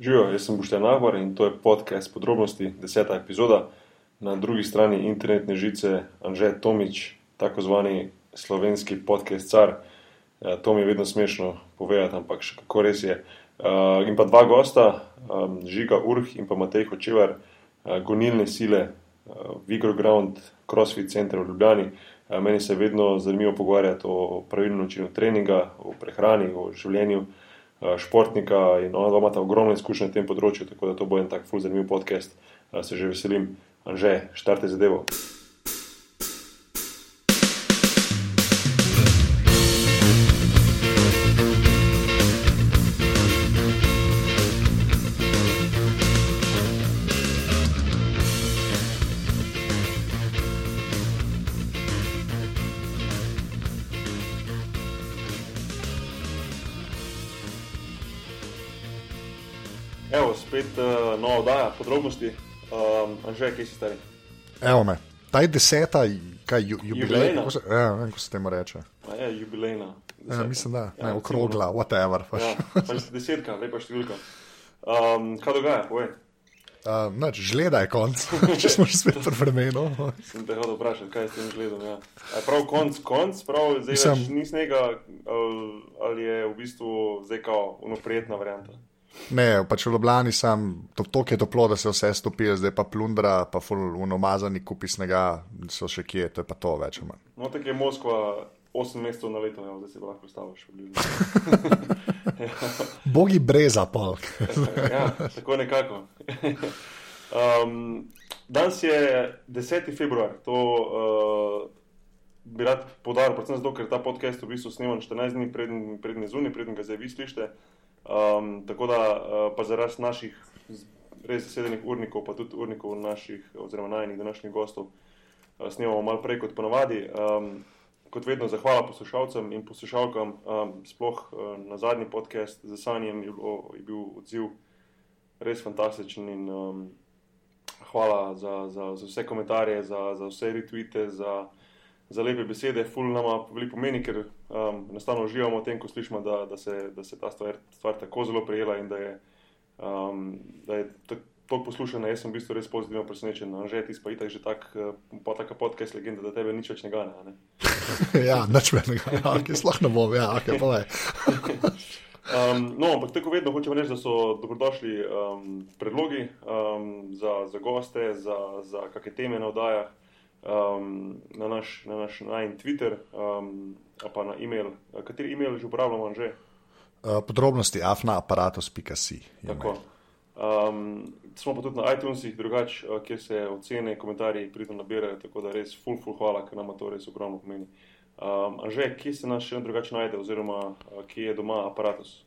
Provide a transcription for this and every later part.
Živijo, jaz sem Boštjan Nahor in to je podcast podrobnosti, deseta epizoda. Na drugi strani internetne žice Anže Tomič, tako zvani slovenski podcast car. Ja, to mi je vedno smešno povedati, ampak še kako res je. Uh, in pa dva gosta, um, Žiga Urh in pa Matej Hočevar, uh, gonilne sile, Vigroground, CrossFit Center v Ljubljani. Meni se je vedno zanimivo pogovarjati o pravilnem načinu treninga, o prehrani, o življenju. Eh, športnika in ona dva imata ogromno izkušnje na tem področju, tako da to bo en tak ful zanimiv podcast. Eh, se že veselim, že štarte zadevo. Nova oddaja, podrobnosti. Um, Anže, kje si stari? Evo me, ta je deseta, kaj ju, jubilej. Kako se, ja, vem, kako se temu reče. A je jubilejna. Ja, mislim, da Ja, ne, okrogla, whatever. Pač. Ja, pač desetka, lepa številka. Um, kaj dogaja, povej? Uh, nač, žleda je konc, če smo že spet pri vremenu. Sem te hotel vprašati, kaj je s tem gledom. Ja. A je prav konc, konc, prav zdaj Mislim- več ni snega, ali je v bistvu zdaj kao unoprijetna varianta. Ne, pač v Ljubljani sem, to, to je toplo, da se vse stopi, zdaj pa plundra, pa unomazani kupi snega, so še kje, to je pa to več manj. No, tako je Moskva 8 mesecev na leto, ja, zdaj pa lahko staviš. približno. Bogi breza, pol. ja, tako nekako. um, danes je 10. februar, to uh, bi rad podaril, predvsem zato, ker ta podcast v bistvu snemam 14 dni preden, preden je zunaj, preden ga zdaj vi slišite. Um, tako da uh, pa zaradi naših res zasedenih urnikov, pa tudi urnikov naših, oziroma najnih današnjih gostov, uh, snemamo malo prej kot ponavadi. Um, kot vedno, zahvala poslušalcem in poslušalkam, um, sploh uh, na zadnji podcast z Sanjem je, bilo, je bil odziv res fantastičen in um, hvala za, za, za vse komentarje, za, za vse retweete, za, za lepe besede. Ful nama veliko pomeni, ker um, enostavno uživamo v tem, ko slišimo, da, da, se, da se ta stvar, stvar tako zelo prijela in da je, um, da je to- poslušana. Jaz sem v bistvu res pozitivno presenečen. Že ti pa itak že tak, uh, pa taka podcast legenda, da tebe nič več ne gane. Ne? ja, nič menega, ja, ki sploh ne bom, ja, ok, povej. Um, no, ampak tako vedno hočem reči, da so dobrodošli um, predlogi um, za, za goste, za, za kakšne teme na oddajah, um, na naš, na naš najn Twitter, um, pa na e-mail. Kateri e-mail že uporabljamo že? Uh, podrobnosti afnaaparatus.si. Um, smo pa tudi na iTunesih, drugač, uh, kjer se ocene, komentarji pridno nabirajo, tako da res full, full hvala, ker nam to res ogromno pomeni. Um, Anže, kje se nas še drugače najde, oziroma uh, kje je doma aparatus?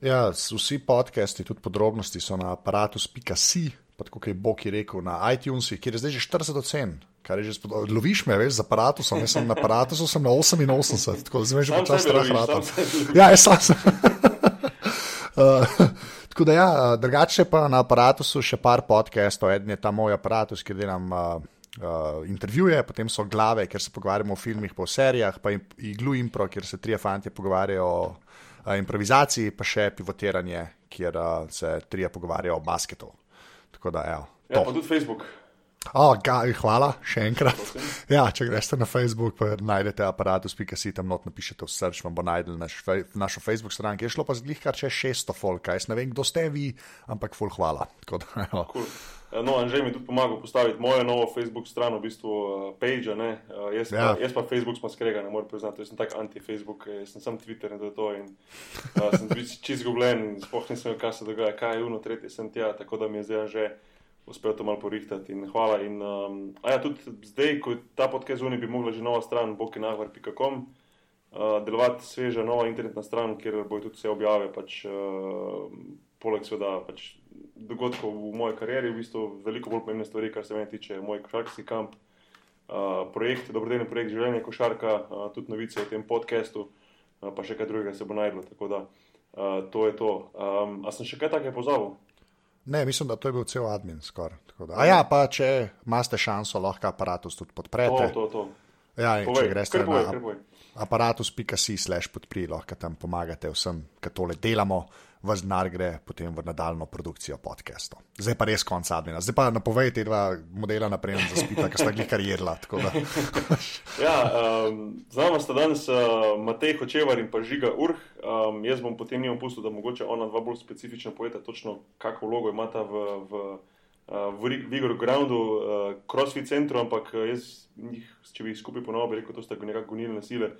Ja, vsi podcasti, tudi podrobnosti so na aparatus.si, kot je je rekel, na iTunesih, kjer je zdaj že 40 ocen. Kar je že spod... Loviš me, veš, z aparatusom, jaz sem na aparatusu, sem na 88, tako da zdaj že počasi strah rata. Ja, jaz sam sem. Uh, tako da, ja, uh, drugače pa na aparatusu še par podcastov. Eden je ta moj aparatus, kjer delam uh, uh, intervjuje, potem so glave, kjer se pogovarjamo o filmih, po serijah, pa iglu impro, kjer se trije fanti pogovarjajo o uh, improvizaciji, pa še pivotiranje, kjer uh, se trije pogovarjajo o basketu. Tako da, evo. Ja, pa tudi Facebook. Oh, ga, hvala, še enkrat. Ja, če greste na Facebook, pa najdete aparatus.si, tam not napišete v search, vam bo najdel naš, našo Facebook stran, ki je šlo pa zglih kar čez 600 folka. Jaz ne vem, kdo ste vi, ampak ful hvala. Tako da, evo. Cool. No, Anžej mi je tudi pomagal postaviti mojo novo Facebook stran, v bistvu uh, page. ne. Uh, jaz, pa, Ja. jaz pa Facebook smo skrega, ne morem priznati, jaz sem tak anti-Facebook, eh, jaz sem sam Twitter in to je to. In, uh, sem bil čist izgubljen in sploh nisem vedel, kaj se dogaja, kaj je uno, tretje sem tja, tako da mi je zdaj že uspel to malo porihtati in hvala. In, um, a ja, tudi zdaj, ko ta podcast zunaj, bi mogla že nova stran bokinahvar.com uh, delovati sveža nova internetna stran, kjer bojo tudi vse objave, pač, uh, poleg seveda pač, dogodkov v moji karieri, v bistvu veliko bolj pomembne stvari, kar se meni tiče, moj košarkarski kamp, uh, projekt, dobrodelni projekt življenja košarka, uh, tudi novice o tem podkastu, uh, pa še kaj drugega se bo najdlo. Tako da uh, to je to. Um, a sem še kaj takega pozabil? Ne, mislim, da to je bil cel admin skoraj. A ja, pa če imate šanso, lahko aparatus tudi To, podprete. to, to. Ja, in če Povej, greš povej, na povej. aparatus.si slash podpri, lahko tam pomagate vsem, ki tole delamo, vas denar gre potem v nadaljno produkcijo podcastov. Zdaj pa res konc admina. Zdaj pa napovejte dva modela naprej za spita, ki sta jih karjerla. tako da. Ja, um, z nami sta danes uh, Matej Hočevar in pa Žiga Urh. Um, jaz bom potem njemu pustil, da mogoče ona dva bolj specifično poveta, točno kakšno vlogo imata v, v, uh, v Ri- Vigor Groundu, uh, CrossFit centru, ampak jaz njih, če bi jih skupaj ponovil, bi rekel, to sta nekako gonilne sile.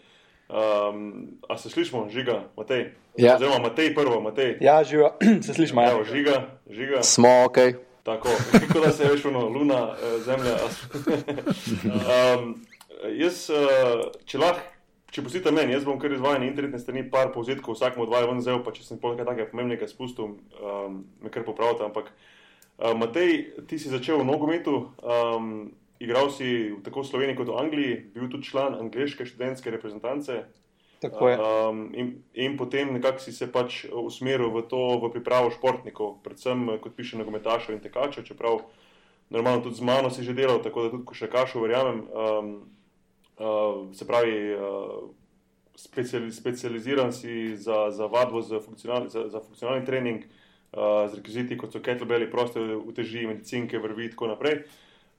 Um, a se slišmo, Žiga, Matej? Ja. Oziroma Matej prvo, Matej. Ja, živo, se slišimo. Evo, Ja. žiga, žiga. Smo ok. Tako, kot da se je veš, ono, luna, eh, zemlja. um, jaz, eh, če lahko, če pustite meni, jaz bom kar izvajal na internetne strani, par povzetkov vsakemu od vaju ven zel, pa če sem pol kaj takega pomembnega spustil, um, me kar popravite. Ampak, uh, Matej, ti si začel v nogometu, um, igral si tako v Sloveniji kot v Angliji, bil tudi član angliške študentske reprezentance. Tako je. Um, in, in potem nekako si se pač usmeril v to, v pripravo športnikov, predvsem kot piše nogometašov in tekačev, čeprav normalno tudi z mano si že delal, tako da tudi košarkašov verjamem. Um, uh, se pravi, uh, speciali, specializiran si za, za vadbo, za, funkcional, za, za funkcionalni trening, uh, z rekviziti kot so kettlebelli, proste uteži, medicinke, vrvi in tako naprej.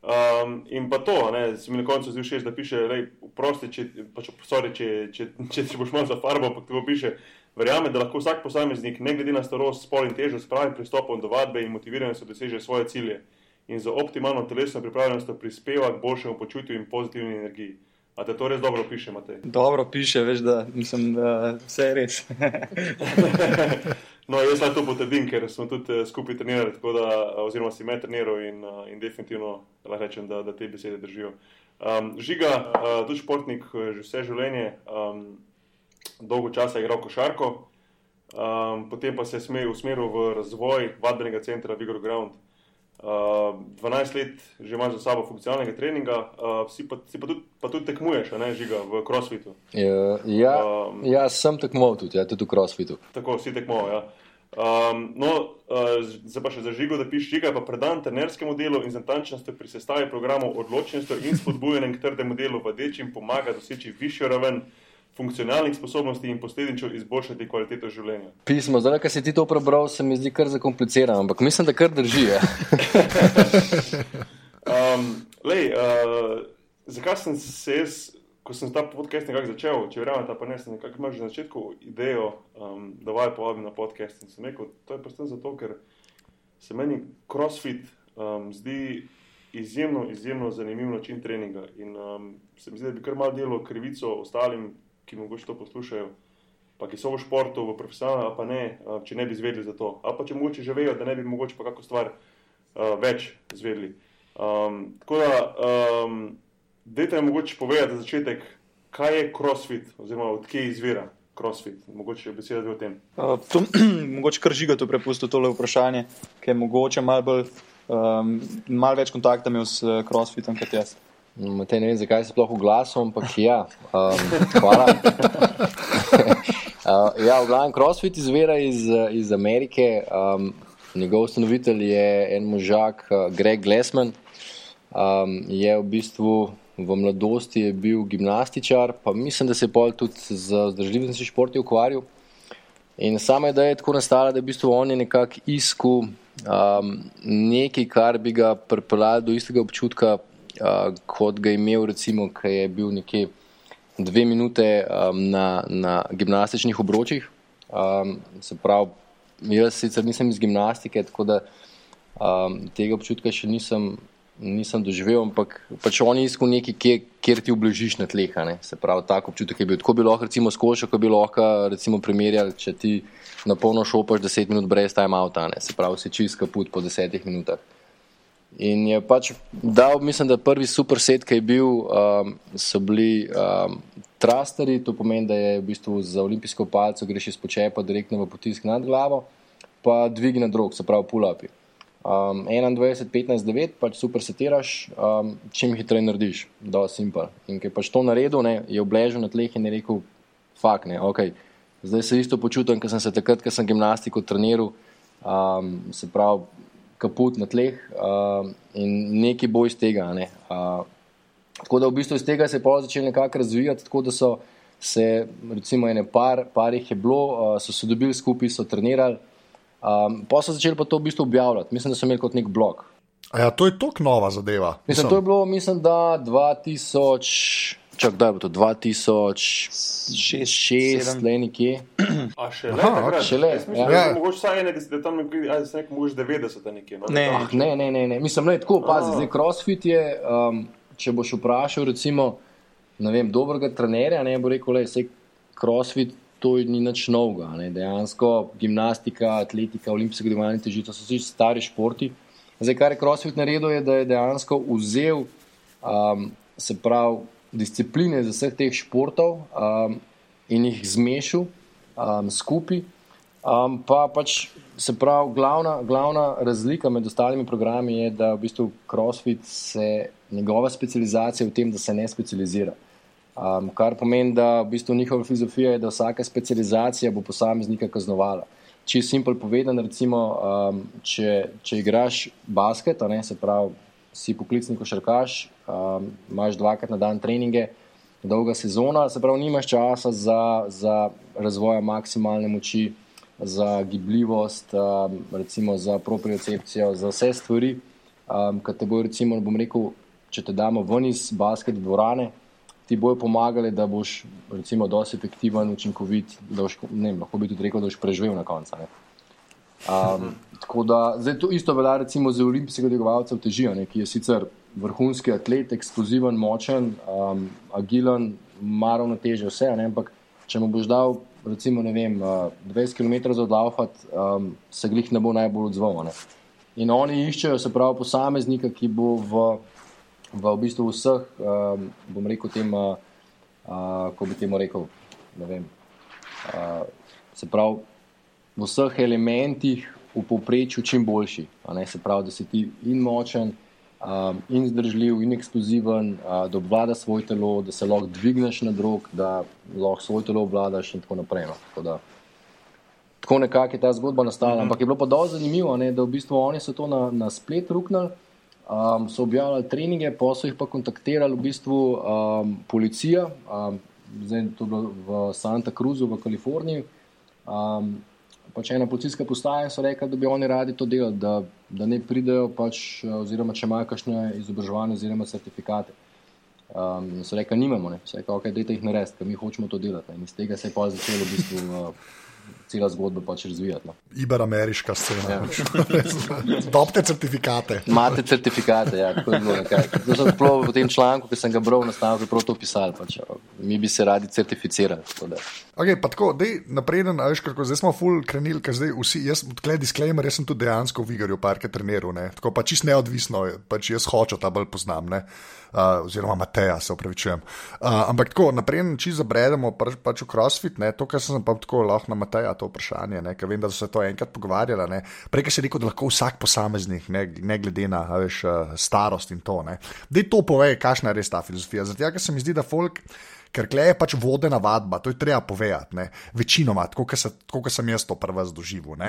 Um, in pa to, ne, si mi na koncu zdi všeč, da piše, lej, prosti, če, pač, sorry, če, če, če, če boš malo za farbo, ampak to piše, verjame, da lahko vsak posameznik, ne glede na starost, spol in težo, s pravim pristopom do vadbe in motiviranostjo doseže svoje cilje in za optimalno telesno pripravljenost prispeva k boljšemu počutju in pozitivni energiji. A te to res dobro piše, Matej? Dobro piše, veš, da mislim, da vse je res. No, jaz lahko to potrdim, ker smo tudi eh, skupaj trenirali, da, eh, oziroma si me treniral in, eh, in definitivno lahko rečem, da, da te besede držijo. Um, žiga, uh, tudi športnik, že vse življenje, um, dolgo časa je igral košarko, um, potem pa se je sme- usmeril v razvoj vadbenega centra Vigor Ground. Uh, 12 let že imaš za sabo funkcionalnega treninga, uh, si, pa, si pa, tudi, pa tudi tekmuješ, ne žiga v crossfitu. Ja, ja, Um, ja, sem tekmoval tudi, ja, tudi v CrossFitu. Tako si tekmoval. Ja. Um, no, uh, zdaj pa še za žigo, da pišeš žiga, pa predan trenerskemu delu in z natančnostjo pri sestavi programov, odločnostjo in spodbujanjem k trdemu delu vadečim pomaga doseči višjo raven funkcionalnih sposobnosti in posledično izboljšati kvaliteto življenja. Pismo, zdaj, ko si ti to prebral, se mi zdi kar zakomplicirano, ampak mislim, da kar drži. Ja. Um, lej, uh, zakaj sem se jaz, ko sem ta podcast nekako začel, če verjamem, pa ne, sem nekako imel že na začetku idejo, um, da vaj povabim na podcast in sem rekel, to je predvsem zato, ker se meni crossfit um, zdi izjemno, izjemno zanimiv način treninga in um, se mi zdi, da bi kar malo delo krivico ostalim, ki mogoče to poslušajo. Pa ki so v športu, v profesionalnem, pa ne, uh, če ne bi izvedeli za to. Ali pa če mogoče že vejo, da ne bi mogoče pa kako stvar uh, več izvedeli. Um, tako da, um, dajte mi mogoče povedati za začetek, kaj je crossfit, oziroma odkje izvira crossfit. Mogoče beseda dve o tem. Uh, to, mogoče kar žiga to prepustil tole vprašanje, ki je mogoče malo bolj. Um, malo več kontakta imel s uh, crossfitom kot jaz. Matej, ne vem, zakaj si sploh v glasu, ampak ja, um, hvala. uh, ja, v glavnem, CrossFit izvira iz, iz Amerike. Um, njegov ustanovitelj je en možak, uh, Greg Glassman. Um, je v bistvu v mladosti bil gimnastičar, pa mislim, da se je pol tudi z zdržljivimi športi ukvarjal. In sama ideja je tako nastala, da je v bistvu on nekako iskal um, nekaj, kar bi ga pripeljalo do istega občutka, uh, kot ga je imel, recimo, ki je bil nekje dve minute um, na, na gimnastičnih obročih. Um, se pravi, jaz sicer nisem iz gimnastike, tako da um, tega občutka še nisem, nisem doživel, ampak pač on je iskal nekaj, kjer, kjer ti ublažiš na tleh. Se pravi, tako občutek je bil. Tako bi lahko, recimo, skošil, ko bi lahko recimo, primerjali, če ti na polno šopaš 10 minut brez time-outa, ne. se pravi, si čist kaput po 10 minutah. In je pač dal, mislim, da prvi super set, ki je bil, um, so bili um, trasteri, to pomeni, da je v bistvu za olimpijsko palco greš iz počepa direktno v potisk nad glavo, pa dvigi na drog, se pravi pull-upi. Um, 21, 15, 9, pač super setiraš, um, čim hitreje narediš, da je simpel. In ker pač to naredil, ne, je obležal na tleh in je rekel, fakt, ne, ok. Zdaj se isto počutim, ker sem se takrat, ko sem gimnastiko treniral, um, se pravi, kaput na tleh uh, in nekaj bo iz tega. Ne. Uh, Tako da v bistvu iz tega se je pa začelo nekako razvijati, tako da so se, recimo, ene par, par jih je bilo, uh, so se dobili skupaj, so trenirali. Um, pa so začeli pa to v bistvu objavljati. Mislim, da so imeli kot nek blog. A ja, to je tako nova zadeva. Mislim, to je bilo, mislim, da 2000. Čak, da je bilo to 2006, le nekje. A še le, Aha, takrat? šele, Jaz mislim, ja. je mogoče vsaj ene, da tam nekje, ajde, se nek mogoče 90 nekje. No, Ne. Ah, ne, ne, ne, ne. Mislim, da je tako, pazi, zdaj crossfit je, um, če boš vprašal, recimo, ne vem, dobrega trenerja, ne bo rekel, da je crossfit. To ni nič novega. ne. Dejansko gimnastika, atletika, olimpijske gibalne teži, to so vsi stari športi. Zdaj, kar je CrossFit naredil, je, da je dejansko vzel um, se pravi, discipline iz vseh teh športov um, in jih zmešal um, skupaj. Um, pa pač se pravi, glavna, glavna razlika med ostalimi programi je, da v bistvu CrossFit se njegova specializacija v tem, da se ne specializira. Um, kar pomeni, da v bistvu njihova filozofija je, da vsaka specializacija bo posameznika kaznovala. Če je simpel povedan, recimo, um, če, če igraš basket, ne, se pravi, si poklicni košarkaš, um, imaš dvakrat na dan treninge, dolga sezona, se pravi, nimaš časa za, za razvoj maksimalne moči, za gibljivost, um, recimo za propriocepcijo, za vse stvari, um, ki te bojo, recimo, bom rekel, če te damo ven iz basket dvorane, ti bojo pomagali, da boš, recimo, dosti efektiven, učinkovit, da boš, ne vem, lahko bi tudi rekel, da boš preživel na koncu. Um, tako da, zdaj to isto velja recimo za olimpijskega dvigovalca v težijo, ne, ki je sicer vrhunski atlet, eksploziven, močen, um, agilen, maravno teže vse, ne, ampak če mu boš dal recimo vem, uh, 20 km za odlaufat, um, se glih ne bo najbolj odzval. Ne. In oni iščejo se pravi posameznika, ki bo v, v, v bistvu vseh, um, bom rekel, tem, uh, uh, ko bi temu rekel, ne vem, uh, se pravi, v vseh elementih v povprečju čim boljši. se pravi, da si ti in močen, um, in zdržljiv, in eksploziven, uh, da obvladaš svoje telo, da se lahko dvigneš na drog, da lahko svoje telo obvladaš in tako naprej. No. Tako, da, tako nekako je ta zgodba nastala. Mm -hmm. Ampak je bilo pa dosti zanimivo, ne, da v bistvu oni so to na, na splet ruknili. Um, so objavljali treninge, pa so jih pa kontaktirali v bistvu um, policija, um, zdaj to je bilo v Santa Cruzu v Kaliforniji. Um, pač ena policijska postaja so rekli, da bi oni radi to delali, da, da ne pridejo, pač, oziroma če imajo kakšne izobraževanje oziroma certifikate. Um, so rekli, nimamo, ne. so rekli, ok, dajte jih narediti, ker mi hočemo to delati. Ne. In iz tega se je pa začelo v bistvu uh, cela zgodba pač razvijati. No. Iberoameriška scena. Ja. Dobte certifikate. Imate certifikate, ja, tako je bilo. nekako. To sem prav v tem članku, ki sem ga bral, nastavil, prav to pisal. Pač, mi bi se radi certificirali. Okay, pa tako, dej, napreden, a veš, kako, zdaj smo full krenili, ker zdaj vsi, jaz, tle disclaimer, jaz sem tudi dejansko v Vigorju parke treniral, ne, tako pa čist neodvisno, pač jaz hočem ta bolj poznam, ne, uh, oziroma Mateja, se upravičujem. Uh, ampak tako, napreden, če zabredemo pač, pač v crossfit, ne, to, kar sem pa tako lahko na Mateja to vprašanje, ne, vem, da so se to enkrat pogovarjali, ne, prej si rekel, da lahko vsak posameznik, ne, ne glede na, veš, uh, starost in to, ne, dej to povej, kakšna je res ta filozofija, zato ker se mi zdi, da folk, Ker kle je pač vodena vadba, to je treba povedati. Ne? Večinoma, tako kot sem jaz to prva doživel.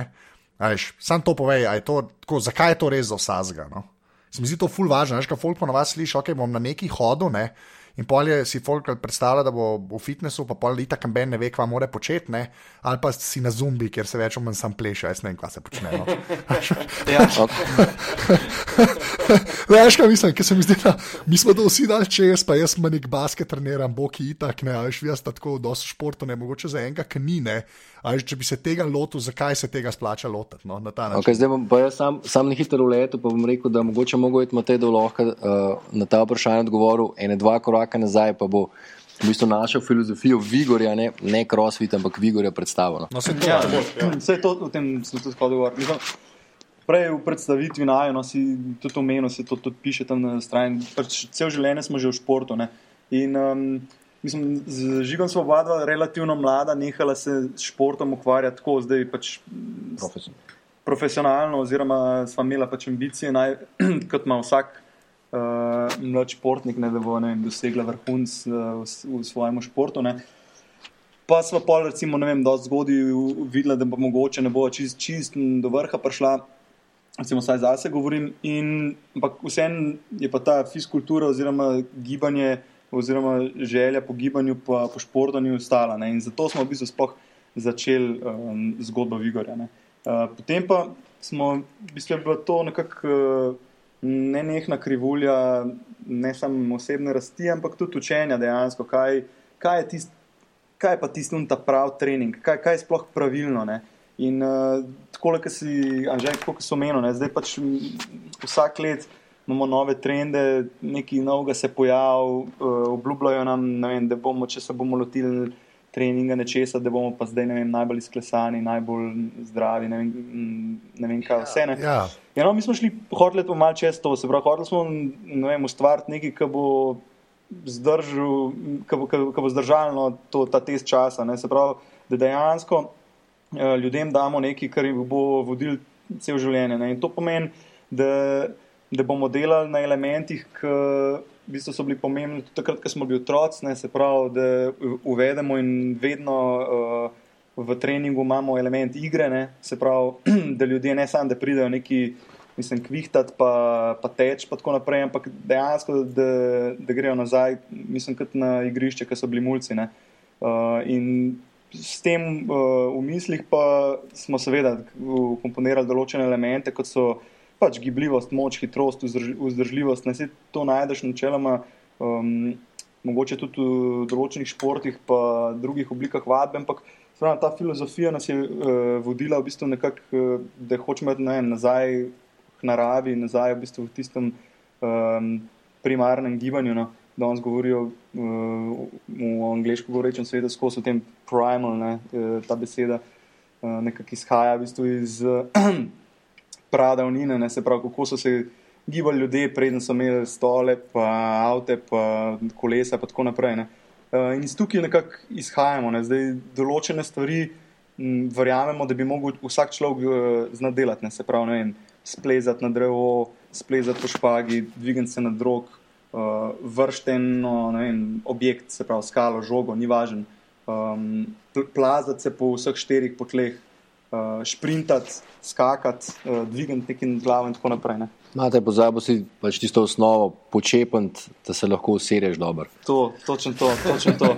Sam to povej, je to, tako, zakaj je to res za vsazga. No? Se mi zdi to ful važno, veš, kaj folk ponovadi sliši, ok, bom na neki hodu, ne? In polje si folk predstavlja, da bo v fitnessu, pa polje itak kamben ne ve, kva mora početi, ne? ali pa si na zumbi, kjer se več o manj sam pleše, jaz ne vem, kva se počne. No? Ja, Veš, kaj mislim, ker se mi zdi, da mi smo to vsi dali čez, pa jaz nek basket treniran, boki itak, ne, veš, jaz tako dosti športo, ne, mogoče za enega, ki ni, ne, a veš, če bi se tega lotil, zakaj se tega splača lotiti, no, na ta način. Okay, zdaj bom pa jaz sam, sam na hitro letu, pa bom rekel, da mogoče mogo iti Matej Doloh uh, na ta vprašanje odgovoril, ene dva koraka nazaj, pa bo v bistvu našel filozofijo Vigorja, ne, ne crossfit, ampak Vigorja predstavljeno. No, se to, ja, ja. vse to, o tem sem tudi. Mislim, Prej v predstavitvi najo, no, si tudi omenil, se to tudi piše tam na strani. Pač cel življenje smo že v športu. Ne. In um, mislim, z Žigom smo oba relativno mlada, nehala se s športom ukvarjati tako, zdaj pač Profesor. profesionalno, oziroma sva imela pač ambicije, naj, kot ima vsak uh, mlad športnik, ne, da bo ne, dosegla vrhunc uh, v, v svojem športu. Ne. Pa smo pa, recimo, ne vem, dosti zgodaj videli, da bo mogoče ne bo čist, čist do vrha prišla. recimo, vsaj za sebe govorim. In, ampak vseeno je pa ta fiskultura oziroma gibanje oziroma želja po gibanju, pa po športu ni ostala. Ne? In zato smo v bistvu začeli um, zgodbo Vigorja. Uh, potem pa smo, v bistvu, bilo to nekako uh, nenehna krivulja, ne samo osebne rasti, ampak tudi učenja dejansko, kaj, kaj je tisto. Kaj je pa tisto, ta pravi trening, kaj, kaj je sploh pravilno? Ne? In uh, tako, kot si, Anžek, kot so menili, zdaj pač vsak let imamo nove trende, nekaj novega se pojavlja, uh, obljubljajo nam, vem, da bomo, če se bomo lotili treninga nečesa, da bomo pa zdaj vem, najbolj izklesani, najbolj zdravi, ne vem, ne vem kaj vse. Ne. Ja. Ja, no, mi smo šli hoditi po malce čez to, se pravi, hodili smo ne vem, ustvariti nekaj, kar bo. Zdržal, ko bo zdržalo to, ta test časa. Ne? Se pravi, da dejansko Eh, ljudem damo nekaj, kar jih bo vodil cel življenje. Ne? In to pomeni, da, da bomo delali na elementih, ki v bistvu so bili pomembni tudi takrat, ko smo bili otroci. Se pravi, da uvedemo in vedno uh, v treningu imamo element igre, ne? se pravi, da ljudje ne samo, da pridejo neki. Mislim, kvihtati, pa, pa teč, pa tako naprej, ampak dejansko, da, da grejo nazaj, mislim, kot na igrišče, ki so bili mulci. Uh, in s tem uh, v mislih pa smo seveda komponirali določene elemente, kot so pač gibljivost, moč, hitrost, vzdržljivost. Ne se to najdeš načeloma, um, mogoče tudi v določenih športih, pa drugih oblikah vadbe, ampak spravo, ta filozofija nas je uh, vodila v bistvu nekako, uh, da hočemo iti ne, nazaj k naravi, nazaj v, bistvu v tistem um, primarnem gibanju. No danes govorijo uh, v angliško govorečem svetu, skozi tem primal, ne, uh, ta beseda uh, nekako izhaja v bistvu iz uh, pradavnine, ne, se pravi, kako so se gibali ljudje, preden so imeli stole, pa avte, pa kolesa, pa tako naprej. Ne. Uh, in iz tukaj nekako izhajamo, ne, zdaj določene stvari. Verjamemo, da bi lahko vsak človek uh, znal delati, ne se pravi, ne vem, splezati na drevo, splezati po špagi, dvigati se na drog, uh, vršten objekt, se pravi skalo, žogo, ni važen, um, plazati se po vseh štirih potleh, uh, šprintati, skakati, uh, dvigati neki glavo in tako naprej. Ne. Mate, pozabo si pač tisto osnovo počepant, da se lahko usereš dobro. To, točno to, točno to. uh,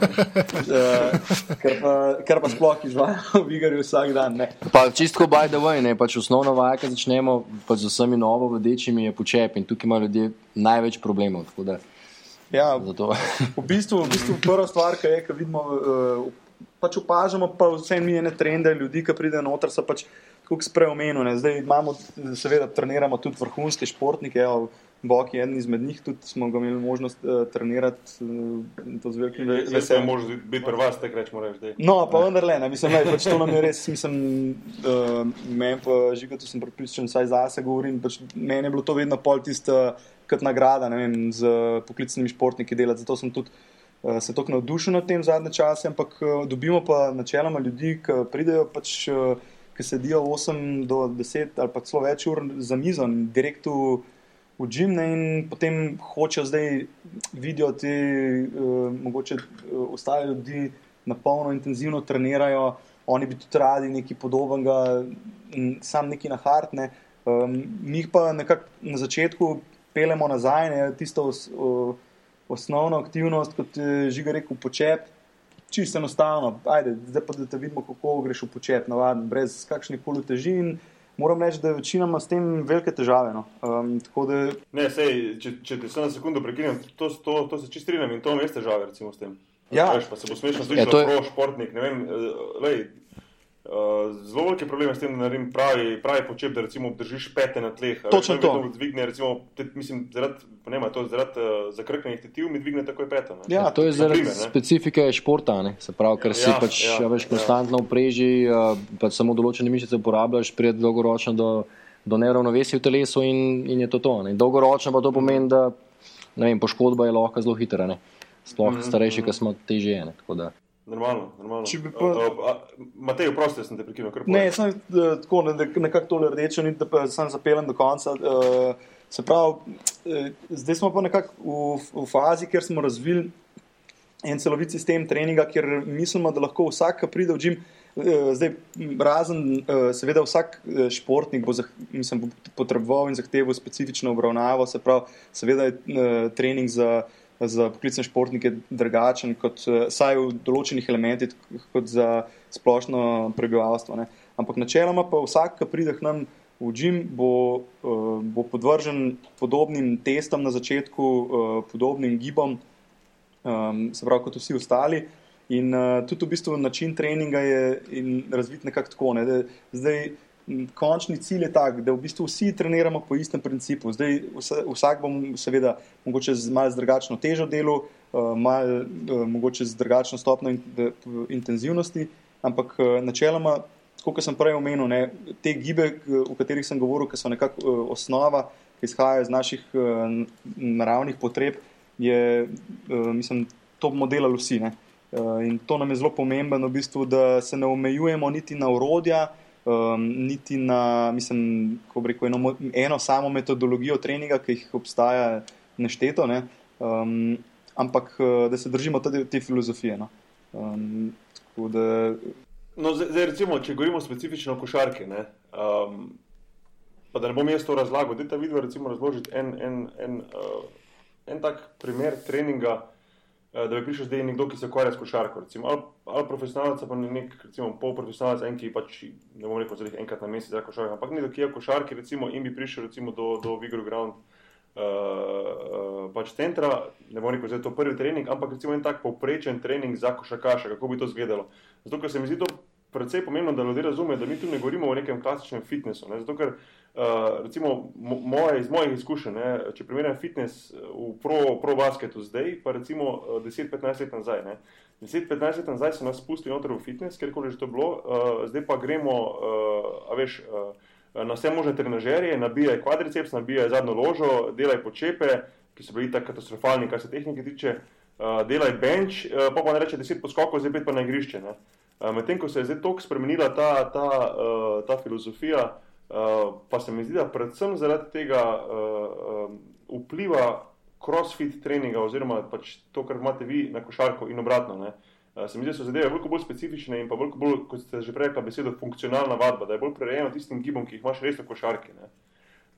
ker, pa, ker pa sploh izvajamo v igri vsak dan. Ne. Pa čisto by the way, ne, pač osnovna vaja, ki začnemo pač z vsemi novo vodečimi, je počep in tukaj ima ljudje največ problemov. Ja, v, bistvu, v bistvu prva stvar, ki je, ki vidimo, uh, pač opažamo pa vse minjene trende ljudi, ki pridejo noter, so pač kot spreomenil. Zdaj imamo, seveda, treniramo tudi vrhunske športnike. Bok je eden izmed njih, tudi smo ga imeli možnost uh, trenirati. Uh, to z velikim veseljem. Zdaj se lahko biti pri vas, tako rečemo. Reč, no, pa vendar le, mislim, da pač to nam je res, mislim, uh, meni pa žiga, tu sem pripričan, saj za se govorim. Pač meni je bilo to vedno pol tista kot nagrada, ne vem, z poklicnimi športniki delati. Zato sem tudi uh, se tako navdušen nad tem zadnje čase, ampak uh, dobimo pa načeloma ljudi, ki pridejo pač. Uh, ki sedijo 8 do 10 ali pa celo več ur za mizo in direkt v, v gim, in potem hočejo zdaj vidijo te, uh, mogoče uh, ostale ljudi na polno intenzivno trenirajo, oni bi tudi radi nekaj podobnega, sam neki na hartne. Um, mi jih pa nekako na začetku pelemo nazaj, ne, tisto o, osnovno aktivnost, kot je žiga rekel, počep čisto enostavno. Ajde, zdaj pa da te vidimo, kako greš v počep, navaden, brez kakšnih koli težin. Moram reči, da večina ima s tem velike težave. No. Um, da... ne, sej, če, če te samo na sekundu prekinem, to, to, to se čisto strinjam in to mi je težave, recimo, s tem. Ja, Veš, pa se bo smešno slišati, da je to športnik. Vem, lej, Uh, zelo velike probleme s tem, da naredim pravi, pravi počep, da recimo obdržiš pete na tleh. Točno to. Dvigne, recimo, te, mislim, zaradi, nema, to zaradi uh, zakrknenih tetiv mi dvigne takoj pete. Ja, to je zaradi primer, specifike športa, ne? se pravi, ker si ja, pač ja, veš, ja. konstantno v preži, uh, pač samo določene mišice uporabljaš, pred dolgoročno do, do neravnovesja v telesu in, in je to to. Ne? Dolgoročno pa to pomeni, da vem, poškodba je lahko zelo hitra, ne? sploh mm -hmm. starejši, ki smo težje. Normalno, normalno. Pa... Matej, prosti, sem te prekinil. Ne, sem eh, tako ne, nekako tole rdeče, da sem zapeljen do konca. Uh, se pravi, uh, zdaj smo pa nekako v, v fazi, kjer smo razvili en celovit sistem treninga, kjer mislimo, da lahko vsak, ki pride v žim, Eh, zdaj, razen, seveda, vsak športnik bo, mislim, bo potreboval in zahteval specifično obravnavo, se pravi, seveda je trening za, za poklicne športnike drugačen, kot saj v določenih elementih, kot za splošno prebivalstvo. Ne. Ampak načeloma pa vsak, ki pride k nam v Džim, bo, bo podvržen podobnim testom na začetku, podobnim gibom, se pravi, kot vsi ostali. In tudi v bistvu način treninga je razvit nekako tako. Ne, da, zdaj, končni cilj je tak, da v bistvu vsi treniramo po istem principu. Zdaj, vsak bom seveda mogoče z malo drugačno težo delu, uh, malo mogoče z drugačno de, intenzivnosti, ampak uh, načeloma, kot sem prej omenil, ne, te gibe, o katerih sem govoril, ki so nekako osnova, ki izhajajo iz naših naravnih potreb, je, mislim, to bomo delali vsi. Ne. Eh, in to nam je zelo pomembno, v bistvu, da se ne omejujemo niti na urodja, um, niti na mislim, rekel, eno, eno samo metodologijo treninga, ki jih obstaja nešteto, ne? um, ampak eh, da se držimo tudi te filozofije. No? Um, da... no, zdaj, zdaj, recimo, če govorimo specifično o košarki. Ne? Um, Pa da ne bom jaz to razlagal, da ta video razložiti en, en, en, uh, en tak primer treninga, da bi prišel zdaj nekdo, ki se ukvarja s košarko, recimo, ali, ali profesionalec, pa nek, recimo, polprofesionalec, en, ki pač ne bom rekel, da je enkrat na mesec za košarko, ampak nekdo, ki je košarki, recimo, in bi prišel recimo, do, do Vigor Ground uh, uh, pač centra, ne bom rekel, da je to prvi trening, ampak recimo en tak povprečen trening za košarkaša, kako bi to izgledalo. Zato, ker se mi zdi to predvsej pomembno, da ljudje razumejo, da mi tu ne govorimo o nekem klasičnem fitnessu. Ne? Zato, ker Uh, recimo, moje, iz mojih izkušenj, ne, če primerjam fitness eh, v pro-basketu pro zdaj, pa recimo 10-15 eh, let nazaj. 10-15 let nazaj so nas spustili noter v fitness, kjerkoli že to bilo, uh, zdaj pa gremo, uh, a veš, uh, na vse možne trenažerje, nabijaj kvadriceps, nabijaj zadnjo ložo, delaj počepe, ki so bili tako katastrofalni, kar se tehnike tiče, uh, delaj bench, uh, pa pa ne reče 10 poskokov, zdaj pa na igrišče. Uh, Medtem ko se je zdaj toliko spremenila ta, ta, uh, ta filozofija, Uh, pa se mi zdi, da predvsem zaradi tega uh, um, vpliva crossfit treninga, oziroma pač to, kar imate vi na košarko in obratno. Uh, se mi zdi, da so zadeve veliko bolj specifične in pa veliko bolj, kot ste že prej rekli, besedo funkcionalna vadba, da je bolj prirejena tistim gibom, ki jih imaš res v košarki. Ne?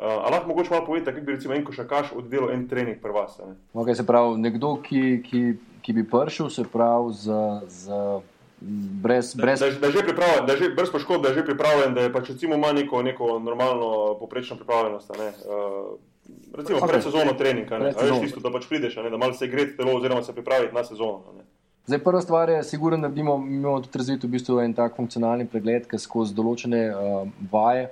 Uh, lahko mogoče malo povete, kako bi recimo en košarkaš oddelal en trening pri vas? Ne? Okay, se pravi, nekdo, ki, ki, ki bi prišel, se pravi, z. z brez, brez... Da, da, da, že da že brez poškodb, da je že pripravljen, da je pač recimo ima neko, neko normalno, poprečno pripravljenost. Ne, uh, recimo okay. pred sezono treninga, da veš tisto, da pač prideš, ne, da malo se gre telo oziroma se pripravi na sezono. Ne. Zdaj, prva stvar je, sigurno naredimo, imamo tudi razvit v bistvu en tak funkcionalni pregled, ki skozi določene uh, vaje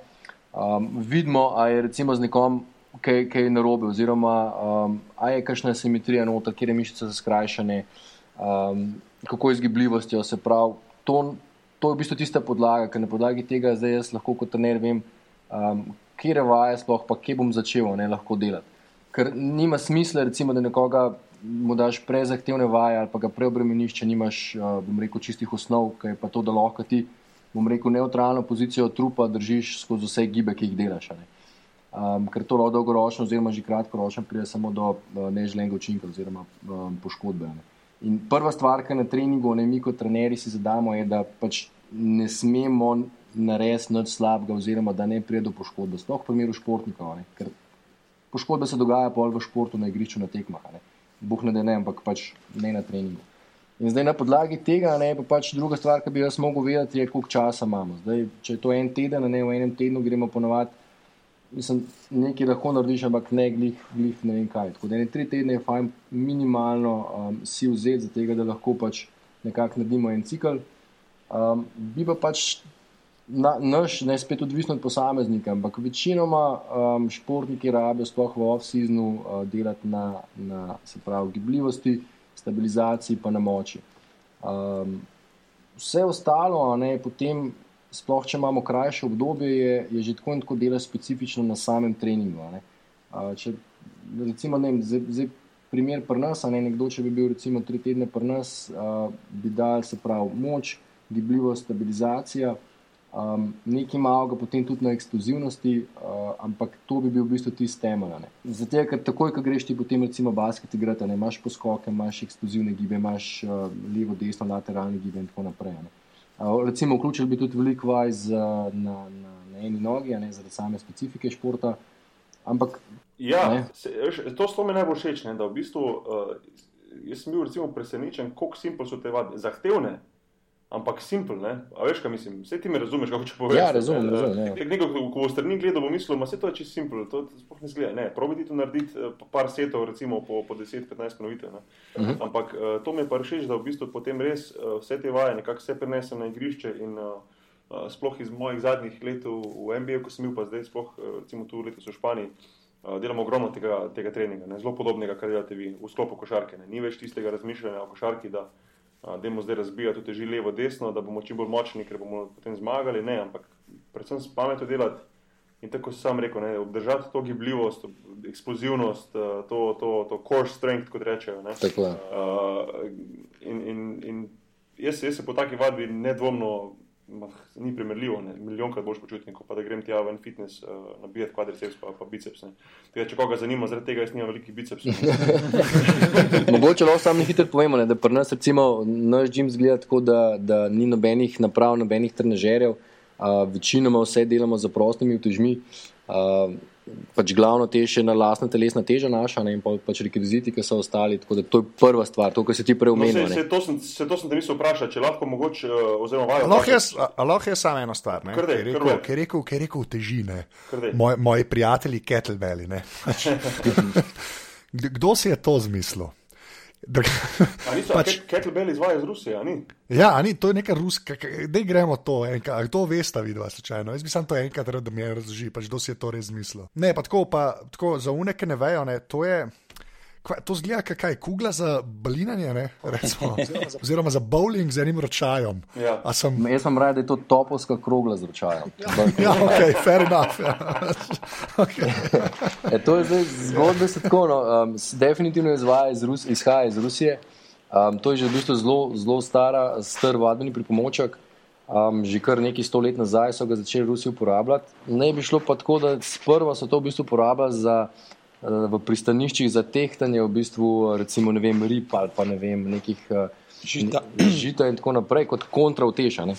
um, vidimo, a je recimo z nekom kaj, kaj narobe, oziroma um, a je kakšna simetrija noter, kjer je mišice skrajšane. Um, kako je z gibljivostjo. Se pravi, to, to je v bistvu tista podlaga, ker na podlagi tega zdaj jaz lahko kot trener vem, um, kje je vaje, sploh pa kje bom začel ne, lahko delati. Ker nima smisla, recimo, da nekoga mu daš prezahtevne vaje ali pa ga preobremeniš, če nimaš, uh, bom rekel, čistih osnov, kaj pa to, da lahko ti, bom rekel, neutralno pozicijo trupa držiš skozi vse gibe, ki jih delaš. Um, ker to lahko dolgoročno, oziroma že kratkoročno, pride samo do uh, neželenega učinka oziroma um, poškodbe. Ne. In prva stvar, ki na treningu, ne mi kot trenerji si zadamo, je, da pač ne smemo narediti nič slabega, oziroma da ne pride do poškodbe. Sploh v primeru športnikov, ne? ker poškodbe se dogajajo pol v športu, na igrišču, na tekmah. Buh ne da ne, ampak pač ne na treningu. In zdaj na podlagi tega, ne, pa pač druga stvar, ki bi jaz mogel vedeti, je, koliko časa imamo. Zdaj, če je to en teden, ne v enem tednu gremo ponovadi mislim, nekaj lahko narediš, ampak ne glih, glih ne vem kaj. Tako da ne tri tedne je fajn minimalno um, si vzeti tega, da lahko pač nekako naredimo en cikl. Um, bi pa pač na, naš, ne spet odvisno od posameznika, ampak večinoma um, športniki rabijo sploh v off-seasonu uh, delati na, na se pravi, gibljivosti, stabilizaciji pa na moči. Um, vse ostalo, ne, potem sploh če imamo krajše obdobje, je, je že tako in tako delo specifično na samem treningu. Če, recimo, ne, zdaj, zdaj primer pri nas, ne, nekdo, če bi bil recimo tri tedne pri nas, a, bi dal se pravi moč, gibljivost, stabilizacija. Um, nekaj malega, potem tudi na eksplozivnosti, uh, ampak to bi bil v bistvu tisti temelj. Zato, ker takoj, ko greš ti potem recimo basket igrati, imaš poskoke, imaš eksplozivne gibe, imaš uh, levo, desno, lateralne gibe in tako naprej. Ne. Recimo, vključili bi tudi veliko vaj z, na, na, na eni nogi, ne, zaradi same specifike športa. Ampak, ja, se, veš, to so mi najbolj všeč. Ne, v bistvu, uh, jaz sem bil recimo, presenečen, koliko simpel so te vadbe. Zahtevne, ampak simpel. Ne? A veš, kaj mislim? Vse ti me razumeš, kako če poveš. Ja, razumem. razumem ja. Nekdo, ko bo strani gledal, bo mislil, da je to čisto simpel. To sploh ne zgleda. Ne, probiti to narediti eh, par setov, recimo po, po 10-15 ponovitev. Uh Mhm. -huh. Ampak uh, to mi je pa všeč, da v bistvu potem res uh, vse te vaje nekako vse prenesem na igrišče. In, uh, Uh, sploh iz mojih zadnjih let v MBA, ko sem bil pa zdaj, sploh recimo tu letos v Španiji, uh, delamo ogromno tega, tega treninga, ne? zelo podobnega, kar delate vi v sklopu košarke. Ne? Ni več tistega razmišljanja o košarki, da uh, demo zdaj razbijati teži levo, desno, da bomo čim bolj močni, ker bomo potem zmagali. Ne, ampak predvsem s pametjo delati in tako sem rekel, ne? obdržati to gibljivost, eksplozivnost, uh, to, to, to core strength, kot rečejo. Ne? Tako je. Uh, in, in, in jaz, jaz se po taki vadbi nedvomno. Mah, ni primerljivo, ne. milijonkrat boš počutil, kot pa da grem tja v en fitness, uh, nabijati kvadriceps pa, pa biceps. Tega, če koga zanima, zaradi tega jaz nimam velikih bicepsov. Mogoče lahko samo hitro povemo, ne, da pri nas recimo naš gim zgleda tako, da, da ni nobenih naprav, nobenih trenažerjev, uh, večinoma vse delamo z prostimi utežmi. Uh, pač glavno tež je na lastna telesna teža naša ne, in pa, pač rekviziti, ki so ostali. Tako da to je prva stvar, to, kar se ti prej omenil. No, se, se, to sem, se to sem te mislil vprašati, če lahko mogoče, uh, oziroma vajo. Lahko je, lahko je samo eno stvar, Kar daj, ki je rekel, ki je rekel, ki je rekel težine. Moj, moji prijatelji kettlebelli. ne. Kdo- Kdo si je to zmislil? Da, niso pač, pač, kettlebell izvaja iz Rusije, a ni? ja, ni, to je neka ruska, da gremo to, enkrat, kdo veste, vidva slučajno. Jaz bi sam to enkrat rad, da mi je razloži, pač kdo si je to res zmislil. Ne, pa tako, pa tako za uneke ne vejo, ne, to je. Kva, to zgleda, kot kaj, kugla za balinanje, ne, recimo, oziroma za bowling z enim ročajem. Ja. A sem, Jaz sem raje, da je to topovska krogla z ročajem. ja, ok, fair enough. Ja. okay. E, to je zdaj zgodba, se tako. No, um, definitivno iz Rus, izhaja iz Rusije. Um, to je že v bistvu zelo, zelo stara, star vadbeni pripomoček. Um, že kar nekaj sto let nazaj so ga začeli Rusi uporabljati. Ne bi šlo pa tako, da sprva so to v bistvu uporabljali za, v pristaniščih za tehtanje v bistvu, recimo, ne vem, rib ali pa ne vem, nekih eh, Žita. žita in tako naprej, kot kontravteša. ne.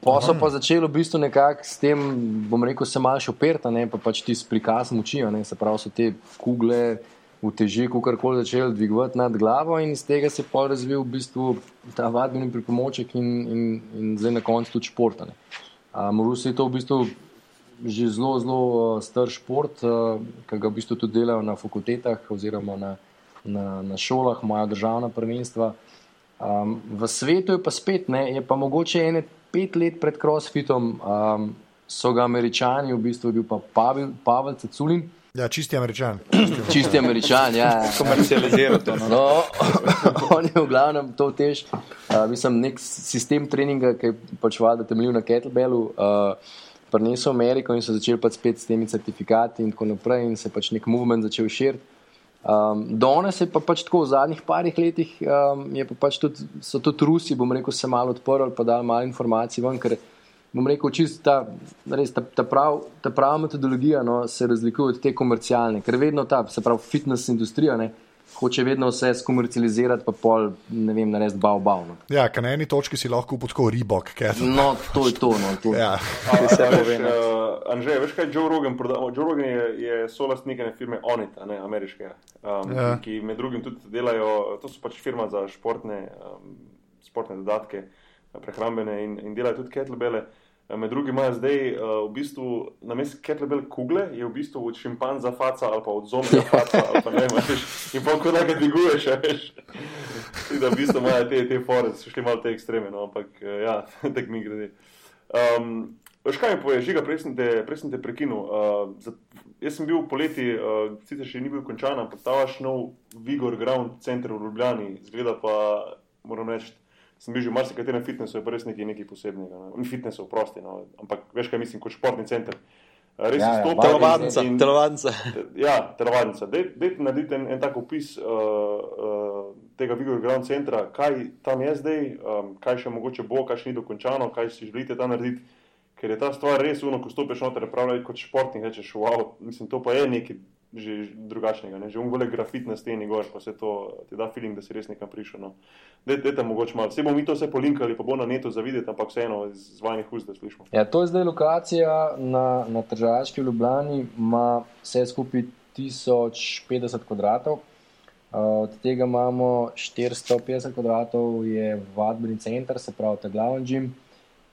Pa so pa začeli v bistvu nekako s tem, bom rekel, se malo šoperta, ne pa pač ti s prikazom moči, ne, se pravi, so te kugle v teži, kakorkoli začeli dvigovati nad glavo in iz tega se je pol razvil v bistvu ta vadbeni pripomoček in, in, in zdaj na koncu tudi šport. a ne. Um, v Rusiji je to v bistvu že zelo, zelo uh, star šport, uh, ki ga v bistvu tudi delajo na fakultetah oziroma na, na, na šolah, imajo državna prvenstva. Um, v svetu je pa spet, ne, je pa mogoče ene pet let pred CrossFitom, um, so ga američani, v bistvu je bil pa Pavel, Pavel Ceculin, Ja, čisti američan. čisti američan. Ja. Komercializirati to. No. No, on je v glavnem to tež, uh, mislim, nek sistem treninga, ki je pač valjda temeljil na kettlebellu, uh, prinesel v Ameriko in so začeli pač spet s temi certifikati in tako naprej in se pač nek movement začel širiti. Um, Danes je pa pač tako v zadnjih parih letih, um, je pa pač tudi, so tudi Rusi, bom rekel, se malo odprli, pa dali malo informacij ven, ker bom rekel, čist ta, res, ta, ta, prav, ta prava metodologija no, se razlikuje od te komercialne, ker vedno ta, se pravi, fitness industrija ne, hoče vedno vse skomercializirati, pa pol, ne vem, narediti bav bav. No. Ja, ker na eni točki si lahko tako ribok. kettlebell. no, to je to. No, to. Ja. Vse A, pove, veš, ne. uh, Anže, veš kaj Joe Rogan? Joe Rogan je, je solastnik ene firme Onita, ne, ameriške, um, Ja. ja. ki med drugim tudi delajo, to so pač firma za športne, um, športne dodatke, prehrambene in, in delajo tudi kettlebele. Eh, Med drugim imajo zdaj uh, v bistvu na mestu kettlebell kugle, je v bistvu od šimpanza faca ali pa od zombija faca, ali pa ne veš, in pa ko da ga dviguješ, veš. Tako Da v bistvu imajo te, te fore, so šli malo te ekstreme, no, ampak eh, ja, tak mi gre. Um, Veš kaj mi poveš, žiga, prej sem te, prej sem te prekinil. Uh, za, jaz sem bil poleti, uh, sicer še ni bil končan, ampak ta vaš nov Vigor Ground center v Ljubljani, zgleda pa, moram reči, sem bil že v marsikaterem fitnessu, je pa res nekaj, nekaj posebnega. No. Ni fitnessov, prosti, no. ampak veš kaj mislim, kot športni center. Res Ja, ja, ja, izstopa. Telovadnica, in- telovadnica. Ja, telovadnica. Dajte narediti en, en tak opis uh, uh, tega Vigor Ground centra, kaj tam je zdaj, um, kaj še mogoče bo, kaj še ni dokončano, kaj si želite tam narediti. Ker je ta stvar res uno, ko stopiš noter, pravi kot športnik, rečeš, wow, mislim, to pa je nekaj že drugačnega. Ne? Že umgole grafit na steni gor, pa se to ti da feeling, da si res nekam prišel. No. Dajte mogoče malo. Vse bomo mi to vse polinkali, pa bo na netu za videti, ampak vseeno iz vajnih ust, da slišimo. Ja, to je zdaj lokacija na, na Tržaški v Ljubljani, ima vse skupaj 1050 kvadratov. Uh, od tega imamo 450 kvadratov, je vadbeni center, se pravi, ta glavni gim.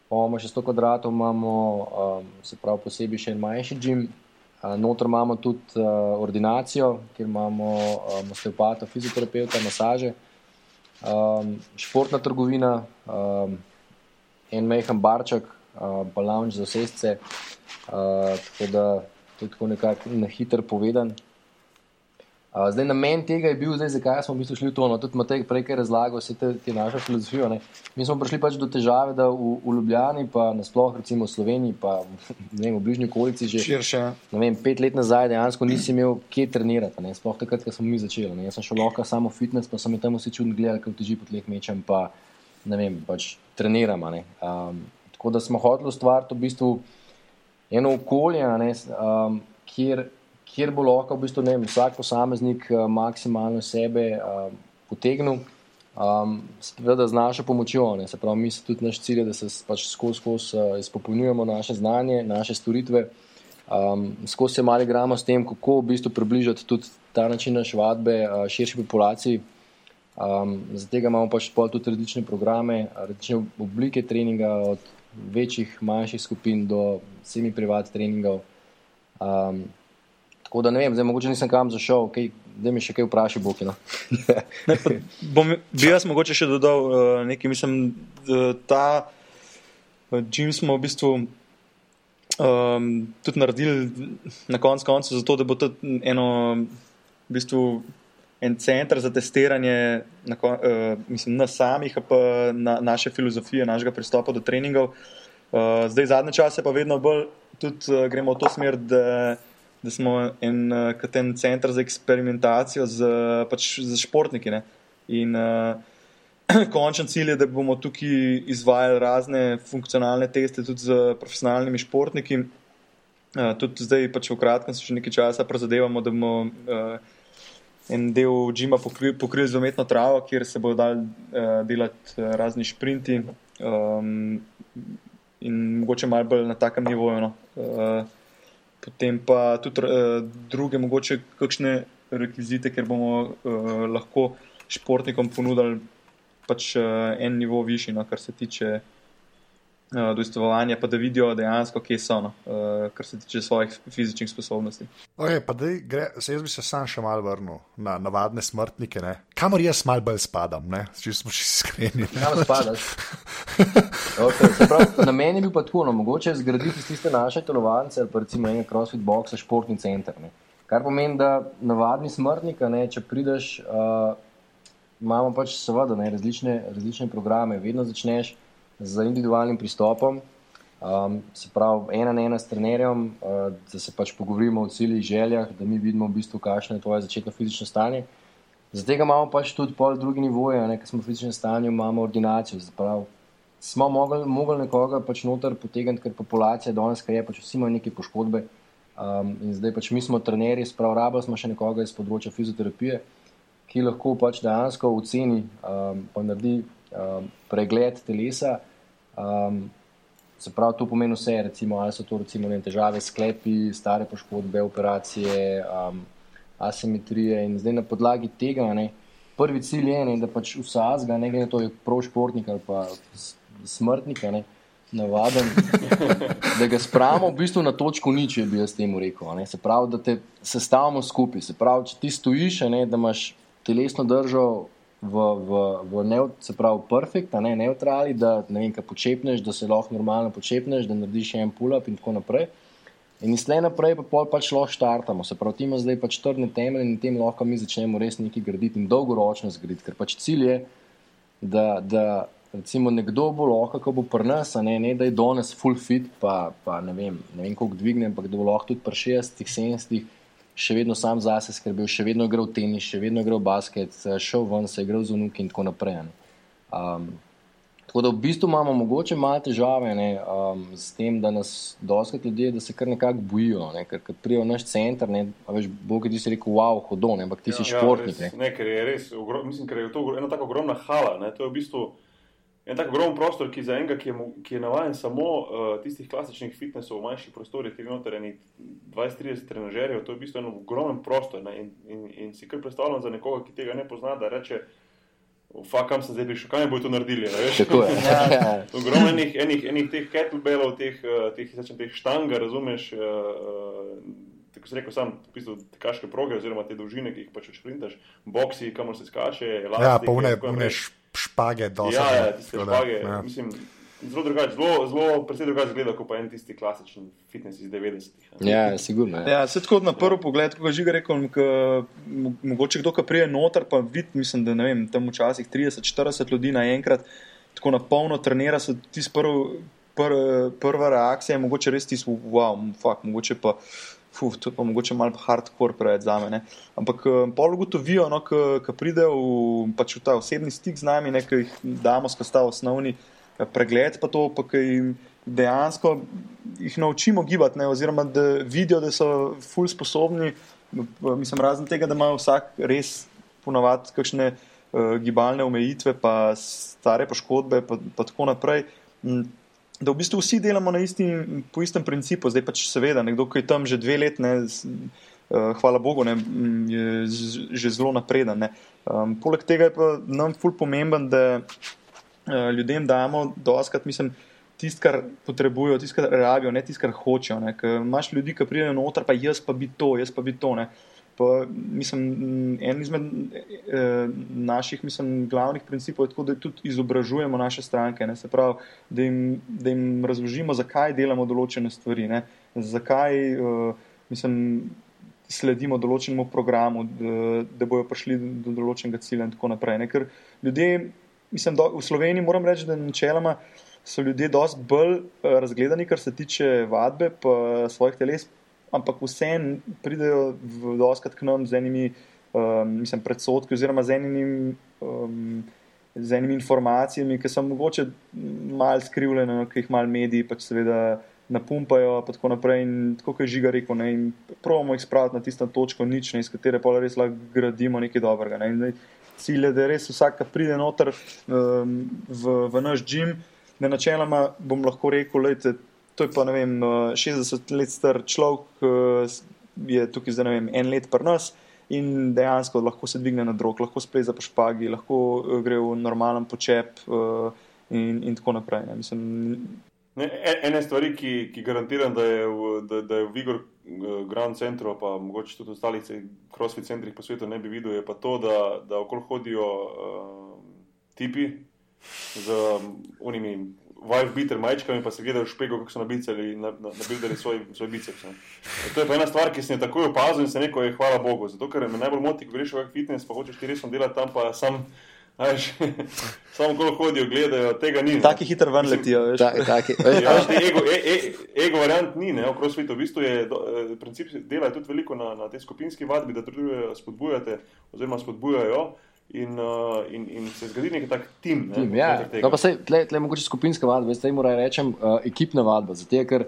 Pa imamo še 100 kvadratov, imamo um, se pravi posebej še en manjši gim. Uh, Notro imamo tudi uh, ordinacijo, kjer imamo um, osteopata, fizioterapeuta, masaže, um, športna trgovina, um, en mehen barček, uh, pa lounge za sestce. Uh, tako da to je tako nekako na hiter povedan. Uh, zdaj, namen tega je bil, zdaj, zakaj smo v bistvu šli v to. No, tudi Matej prej razlagal vse te, te naše filozofije. Ne. Mi smo prišli pač do težave, da v, v Ljubljani, pa nasplošno recimo v Sloveniji, pa vem, v bližnji okolici že širše. Vem, pet let nazaj dejansko nisi imel kje trenirati. Ne. Sploh takrat, ko smo mi začeli. Ne. Jaz sem šel lahko samo fitness, pa sem tam vsi čudni gledali, kako teži po tleh mečem, pa ne vem, pač treniramo. Um, tako da smo hoteli ustvariti v bistvu eno okolje, ne, um, kjer kjer bo lahko v bistvu, vem, vsak posameznik uh, maksimalno sebe uh, potegnil, um, seveda z našo pomočjo. Ne, se pravi, mi se tudi naš cilj, da se pač skozi uh, izpopolnjujemo naše znanje, naše storitve. Um, skozi se mali gramo s tem, kako v bistvu približati tudi ta način naše vadbe uh, širši populaciji. Um, Zato imamo pač tudi različne programe, različne oblike treninga, od večjih, manjših skupin do semi-privat treningov. Um, Tako da ne vem, zdaj mogoče nisem kam zašel, okay, da mi še kaj vprašaj, Boki. No. bi jaz mogoče še dodal uh, nekaj, mislim, da ta Jim smo v bistvu um, tudi naredili na koncu koncu, zato da bo to eno, v bistvu, en center za testiranje na, uh, mislim, na samih, pa na naše filozofije, našega pristopa do treningov. Uh, zdaj zadnje čase pa vedno bolj tudi uh, gremo v to smer, da da smo en, uh, en center za eksperimentacijo z, pač, z športniki. Ne? In uh, končen cilj je, da bomo tukaj izvajali razne funkcionalne teste tudi z profesionalnimi športniki. Uh, tudi zdaj, pač v kratkem, se še nekaj časa prizadevamo, da bomo uh, en del džima pokrili z umetno travo, kjer se bodo dali uh, delati uh, razni sprinti. Um, in mogoče malo bolj na takem nivoju. No. Uh, potem pa tudi uh, druge, mogoče kakšne rekvizite, ker bomo uh, lahko športnikom ponudili pač uh, en nivo višji, no, kar se tiče uh, dojstvovanja, pa da vidijo dejansko, kje so, no, uh, kar se tiče svojih fizičnih sposobnosti. Okay, dej, gre, se jaz bi se sam še mal vrnil na navadne smrtnike, ne? kamor jaz mal bolj spadam, če smo še iskreni. Kam spadaš? Okay, pravi, na meni bi pa tako, no, mogoče zgraditi tiste naše telovance ali pa recimo enega crossfit boxa, športni center. Ne. Kar pomeni, da navadni smrtnik, ne, če prideš, uh, imamo pač seveda ne, različne, različne programe. Vedno začneš z individualnim pristopom, um, se pravi, ena na ena s trenerjem, uh, da se pač pogovorimo o ciljih, željah, da mi vidimo v bistvu, kakšno je tvoje začetno fizično stanje. Zato imamo pač tudi pol drugi nivoje, ker smo v fizičnem stanju, imamo ordinacijo. Zaprav, smo mogli, mogli nekoga pač noter potegniti, ker populacija danes je, pač vsi imajo neke poškodbe. Um, in zdaj pač mi smo trenerji, sprav rabili smo še nekoga iz področja fizioterapije, ki lahko pač dejansko oceni um, pa naredi um, pregled telesa. Um, se pravi, to pomeni vse, recimo, ali so to recimo, ne, težave, sklepi, stare poškodbe, operacije, um, asimetrije. In zdaj na podlagi tega, ne, prvi cilj je, ne, da pač vsazga, ne glede na to, je prav športnik ali pa smrtnika, ne, navaden, da ga spravimo v bistvu na točko nič, če bi jaz temu rekel. Ne. Se pravi, da te sestavimo skupaj. Se pravi, če ti stojiš, ne, da imaš telesno držo v, v, v ne, se pravi, perfekt, ne, neutrali, da ne vem, kaj počepneš, da se lahko normalno počepneš, da narediš en pull-up in tako naprej. In iz tle naprej pa pol pač lahko štartamo. Se pravi, ima zdaj pač trdne temelje in tem lahko mi začnemo res nekaj graditi in dolgoročno zgraditi. Ker pač cilj je, da, da recimo nekdo bo lahko, ko bo pri nas, ne, ne da je danes full fit, pa, pa ne vem, ne vem koliko dvigne, ampak da bo lahko tudi pri 60, 70 še vedno sam zase skrbel, še vedno igral tenis, še vedno igral basket, šel ven, se igral z unuki in tako naprej. Um, tako da v bistvu imamo mogoče malo težave ne, um, s tem, da nas doskrat ljudje, da se kar nekako bojijo. Ne, ker prijo v naš center, ne, veš, Bog ti si rekel, wow, hodo, ne, ampak ti si ja, športnik. Ja, res, ne, ker je res, ogro, mislim, ker je to ena tako ogromna hala. Ne, to je v bistvu en tako ogromen prostor, ki za enega, ki je, ki je navaden samo uh, tistih klasičnih fitnesov v manjših prostorih, ki imajo 20-30 trenažerjev, to je v bistvu en ogromen prostor. Ne, in, in, in si kar predstavljam za nekoga, ki tega ne pozna, da reče. Fak, kam sem zdaj prišel, kaj bodo to naredili? Ja, ja. Ogromno enih, enih, enih teh kettlebellov, teh, eh, teh, teh štanga, razumeš. Uh, Tako se reče, sam v bistvu tekaške proge, oziroma te dolžine, ki jih pač šprintaš, boksi, kamor se skače. Ja, pa vne špage, dolžine. Ja, ja, tiste špage. Ja. Mislim, zelo drugače, zelo, zelo precej drugače gleda kot pa en tisti klasičen fitness iz 90-ih. Ja, sigurno. Ja, ja se tako na prvi pogled, ko že rekel, k, mogoče kdo, ki prije noter, pa vidi, mislim, da ne vem, tam včasih 30-40 ljudi naenkrat tako na polno trenira, so ti prv, pr, prva reakcija, mogoče res ti smo, wow, fuck, mogoče pa. Fuf, to pa mogoče malo hardcore preveč za me. Ampak pol ugotovijo, no, ko pridejo v, pač v ta osebni stik z nami, nekaj jih damo skozi ta osnovni pregled, pa to, pa ki jim dejansko jih naučimo gibati, ne, oziroma da vidijo, da so fully sposobni. Mislim, razen tega, da imajo vsak res ponovadi kakšne uh, gibalne omejitve, pa stare poškodbe, pa, pa tako naprej. Da v bistvu vsi delamo isti, po istem principu, zdaj pač seveda, nekdo, ki je tam že dve leti, uh, hvala Bogu, ne, je že zelo napreden. Um, poleg tega je pa nam ful pomemben, da Eh, ljudem damo, doskrat, mislim, tisto, kar potrebujejo, tisto, kar rabijo, ne tisto, kar hočejo. Imáš ljudi, ki pridejo noter, pa jaz pa bi to, jaz pa bi to. Ne? Pa, mislim, en izmed eh, naših mislim, glavnih principov je tako, da tudi izobražujemo naše stranke. Se pravi, da jim, da jim razložimo, zakaj delamo določene stvari, ne? zakaj eh, mislim, sledimo določenemu programu, da, da bojo prišli do določenega cilja in tako naprej. Ne? Ker ljudje mislim, da v Sloveniji moram reči, da načeloma so ljudje dosti bolj uh, razgledani, kar se tiče vadbe, pa svojih teles, ampak vseeno pridejo doskrat k nam z enimi um, mislim, predsotki oziroma z enimi. Um, Z enimi informacijami, ki so mogoče malo skrivljene, no, ki jih malo mediji pač seveda napumpajo, pa tako naprej. In tako je žiga rekel, ne, in pravimo jih spraviti na tisto točko, nič, ne, iz katere pa res lahko gradimo nekaj dobrega. Ne. In, cilje, da res vsak, ki pride noter um, v, v naš gim, da načeloma bom lahko rekel, da to je pa ne vem, 60 let star človek, uh, je tukaj ne vem, en let pri nas. In dejansko lahko se dvigne na drog, lahko spleza po špagi, lahko uh, gre v normalen počep, in, in tako naprej. Mislim, Ne, e, ene stvari, ki, ki garantiram, da je v, da, da je v Vigor eh, Grand Centru, pa mogoče tudi v ostalih crossfit centrih po svetu ne bi videl, je pa to, da, da okoli hodijo uh, tipi z unimi wife beater majčkami, pa se gledajo v špego, kako so nabicali, nabildali svoj, svoj biceps. Ne. To je pa ena stvar, ki sem jo takoj opazil in se neko je hvala Bogu. Zato, ker me najbolj moti, ko greš v fitness, pa hočeš ti resno delati tam, pa sam. Samo ko hodijo, gledajo, tega ni. Taki hitro ven letijo. Ta, taki, ja, ego, e, e, ego variant ni, ne, v crossfitu. V bistvu je do, eh, princip dela tudi veliko na, na tej skupinski vadbi, da trudijo spodbujate oziroma spodbujajo. In, uh, in, in se zgodi neki tak tim. Ne, tim ja. no, pa sej, tle, tle mogoče skupinska vadba, zdaj moram reči uh, ekipna vadba. Zato, ker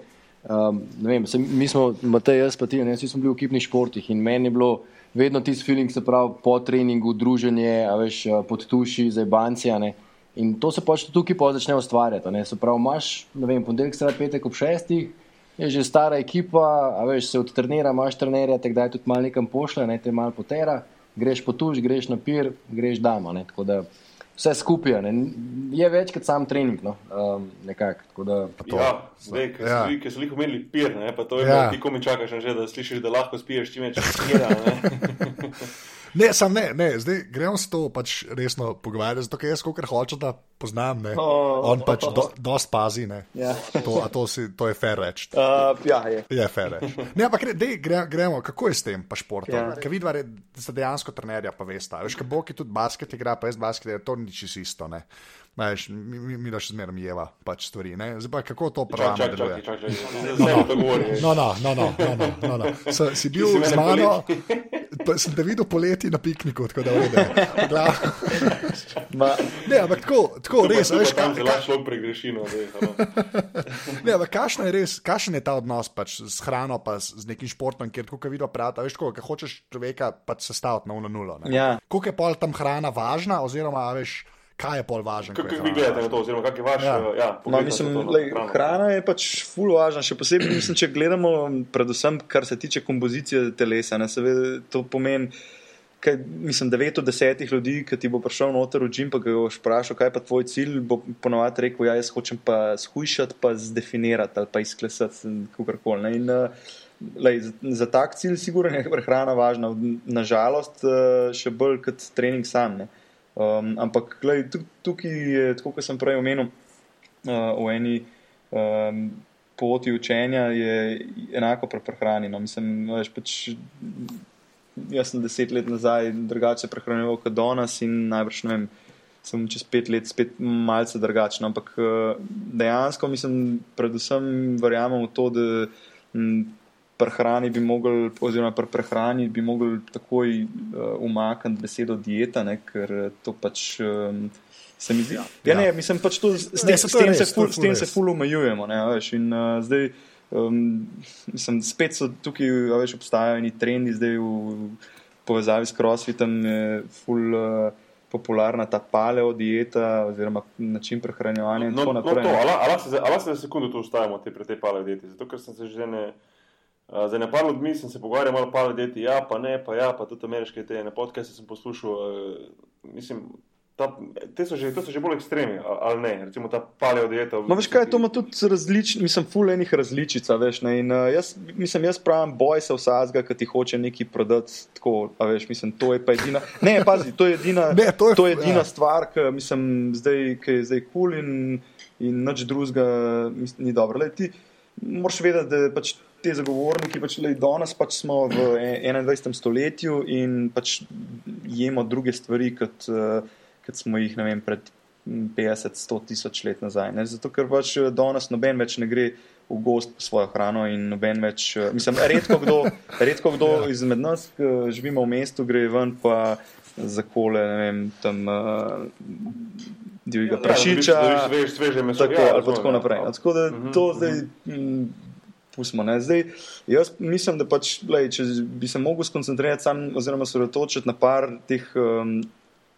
um, vem, se, mi smo, Matej, jaz pa ti, ne, vsi smo bili v ekipnih športih in meni je bilo vedno tisti feeling, se pravi, po treningu, druženje, veš, pod tuši, za bancije. In to se pač tukaj pa začne ustvarjati. Ne? Se pravi, imaš, ne vem, ponedeljek, sredi petek ob šestih, je že stara ekipa, a veš, se odtrenira, imaš trenerja, te kdaj tudi malo nekam pošle, ne te malo potera, greš po tuš, greš na pir, greš dama. Ne? Tako da vse skupaj. Ne? Je več kot sam trening. No? Um, nekak, da, ja, zdaj, ki ja. so jih omenili, pir, ne? pa to je ja. ti, ko mi čakaš, že, da slišiš, da lahko spiješ čim več pira. Ne, sam ne, ne. zdaj gremo s to pač resno pogovarjati, zato jaz, kot hočem, da poznam, ne. Oh, on pač do, dost pazi. Ja. To, to, si, to je fair reč. Uh, ja, je. je fair reč. Ne, ampak gre, gre, gremo, kako je s tem pa športom? Ja. Ker vidva, da ste dejansko trenerja, pa veste. Veš, kaj bo, ki tudi basket igra, pa jaz basket, je to nič isto. Ne. Veš, mi, mi, mi da še zmeraj jeva pač stvari. Zdaj, pa, kako to pravi? No, no, no, no, no, no, no, no. Si bil z mano, pa sem te videl poleti na pikniku, tako da vede. Ne, ampak tako, tako res, veš, kam kaj se lahko človek pregreši. No, zdaj, a no. Ne, ampak kakšno je res, kakšen je ta odnos pač s hrano, pa s, z nekim športom, kjer tako kot vidno pravita, veš, ko hočeš človeka pač sestaviti na uno nulo. ne. Ja. Koliko je pol tam hrana važna, oziroma veš, kaj je pol važno? ko Kako vi gledate na to, oziroma kak je vaš? Ja. eh, Ja, No, pogled na mislim, to, lej, hrana je pač ful važna, še posebej, mislim, če gledamo, predvsem kar se tiče kompozicije telesa. Ne, seveda, to pomeni, kaj, mislim, 9 od 10 ljudi, ki ti bo prišel noter v gim, pa ga boš vprašal, kaj je pa tvoj cilj, bo ponovadi rekel, ja, jaz hočem pa shujšati, pa zdefinirati ali pa izklesati, kakorkoli. ne. In, eh, Lej, za, za tak cilj sigurno je prehrana važna, nažalost še bolj kot trening sam. Ne. Um, ampak lej, tu- tukaj je, tako kot sem prej omenil, uh, v eni um, poti učenja je enako pri prehrani. No. Mislim, veš, pač, jaz sem deset let nazaj drugače prehranjeval kot danes in najbrž ne vem. Sem čez pet let spet malce drugačen, ampak eh, dejansko mislim, predvsem verjamem v to, da m, pri hrani bi mogli, oziroma pri prehrani bi mogli takoj uh, umakniti besedo dieta, ne, ker eh, to pač um, se mi zdi. Ja, ja. ne, mislim pač to, s, s, Ne, tem, s to je tem, res, se, to ful, s tem se res. ful omejujemo. Ne, a veš, in uh, zdaj, um, mislim, spet so tukaj, a veš, obstajajo neki trendi, zdaj v povezavi s crossfitom je ful. Uh, Popularna ta paleo dieta, oziroma način prehranjevanja, in No, tako no, naprej. to, ne. ala, ala, se, za- se sekundo tu ustavimo te, pri tej pale dieti. Zato, ker sem se že ne, uh, za ne par ljudmi sem se pogovarjal malo pale dieti, ja, pa ne, pa ja, pa tudi ameriške te ne podcaste sem poslušal. Uh, mislim, ta, te so že, to so že bolj ekstremi, ali ne, recimo ta paleo dieta. Ma veš kaj, to ima tudi različne, mislim, fulejnih različic, a veš, ne, in uh, jaz, mislim, jaz pravim, boj se vsakega, ki ti hoče nekaj prodati, tako, a veš, mislim, to je pa edina, ne, pazi, to je edina, Ne, to je- to je edina ja. stvar, ki, mislim, zdaj, ki je zdaj kul cool in, in nič drugega mislim, ni dobro. Lej, ti moraš vedeti, da pač te zagovorniki, pač, lej, danes pač smo v e- 21. stoletju in pač jemo druge stvari, kot, uh, kot smo jih, vem, pred 50-100 tisoč let nazaj. Ne? Zato, ker pač eh, danes noben več ne gre v gost po svojo hrano in noben več, eh, mislim, redko kdo, redko kdo Ja. izmed nas, ki živimo v mestu, gre ven pa za kole, ne vem, tam uh, divjega Ja, prašiča. dobiš svež- sveže meso. Tako, Ja, ali pa tako ja. naprej. No, Tako da Mhm, to mhm. zdaj. mm, Pustimo, ne. Zdaj, jaz mislim, da pač, lej, če bi se mogel skoncentrirati sam, oziroma se osredotočiti na par teh um,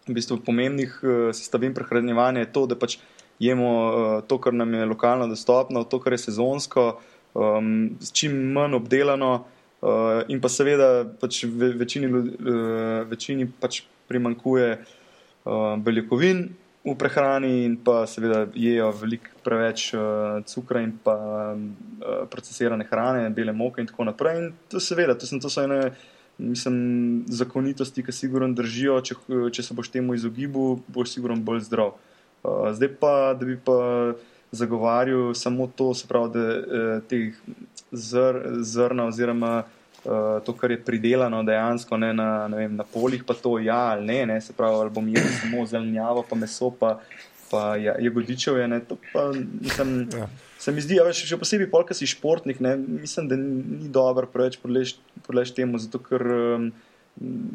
v bistvu pomembnih uh, sestavin prehranjevanja, je to, da pač jemo uh, to, kar nam je lokalno dostopno, to, kar je sezonsko, um, čim manj obdelano, uh, in pa seveda pač ve, večini, uh, večini pač primankuje uh, beljakovin v prehrani in pa seveda jejo veliko preveč uh, cukra in pa uh, procesirane hrane, bele moke in tako naprej. In to seveda, to, sem, to so ene. Mislim, zakonitosti, ki sigurno držijo, če, če se boš temu izogibal, boš sigurno bolj zdrav. Uh, zdaj pa, da bi pa zagovarjal samo to, se pravi, da uh, teh zr, zrna oziroma uh, to, kar je pridelano dejansko ne, na, ne vem, na poljih, pa to ja ali ne, ne se pravi, ali bom jedel samo zelenjavo, pa meso, pa, pa ja, jagodičev je, ne, to pa mislim. Ja. Se mi zdi, a veš, še posebej, polk si športnik, ne, mislim, da ni dobro preveč podlež temu, zato ker um,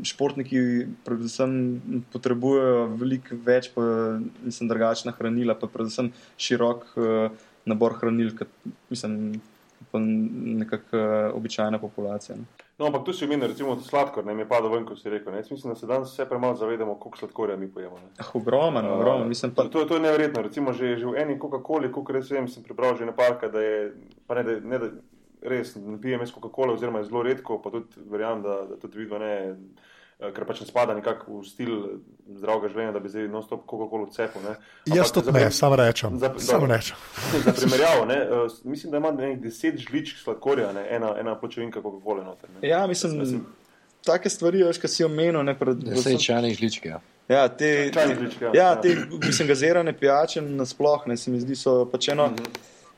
športniki predvsem potrebujejo veliko več, pa mislim, drugačna hranila, pa predvsem širok uh, nabor hranil, kot mislim, pa nekako uh, običajna populacija. Ne. No, ampak tu si omenil, recimo, sladkor, ne mi je padlo ven, ko si rekel. Ne? Jaz mislim, da se danes vse premalo zavedamo, koliko sladkorja mi pojemo. Ne? Ah, Ogromen, ogromen, mislim pa. To, to je neverjetno. Recimo, že, že v eni Coca-Coli, kot res vem, sem prebral že neparka, da je, pa ne, da, ne, da res ne pijem jaz Coca-Cola, oziroma je zelo redko, pa tudi verjamem, da, da tudi vidno ne, ker pač ne spada nekako v stil zdravega življenja, da bi zdaj non-stop Coca-Cola cepil. ne. Jaz za ne, samo rečem. za- Samo dobro. rečem. Za primerjavo, ne, eh, mislim, da ima nekaj deset žličk sladkorja, ne, ena, ena pločevinka Coca-Cola noter. Ne. Ja, mislim, take stvari, veš, ki si omenil, ne pred. Vse čajne žličke. Ja. Ja, te, žličke, ja. ja, Ja. te mislim, gazirane pijače nasploh, ne, se mi zdi, so pač eno,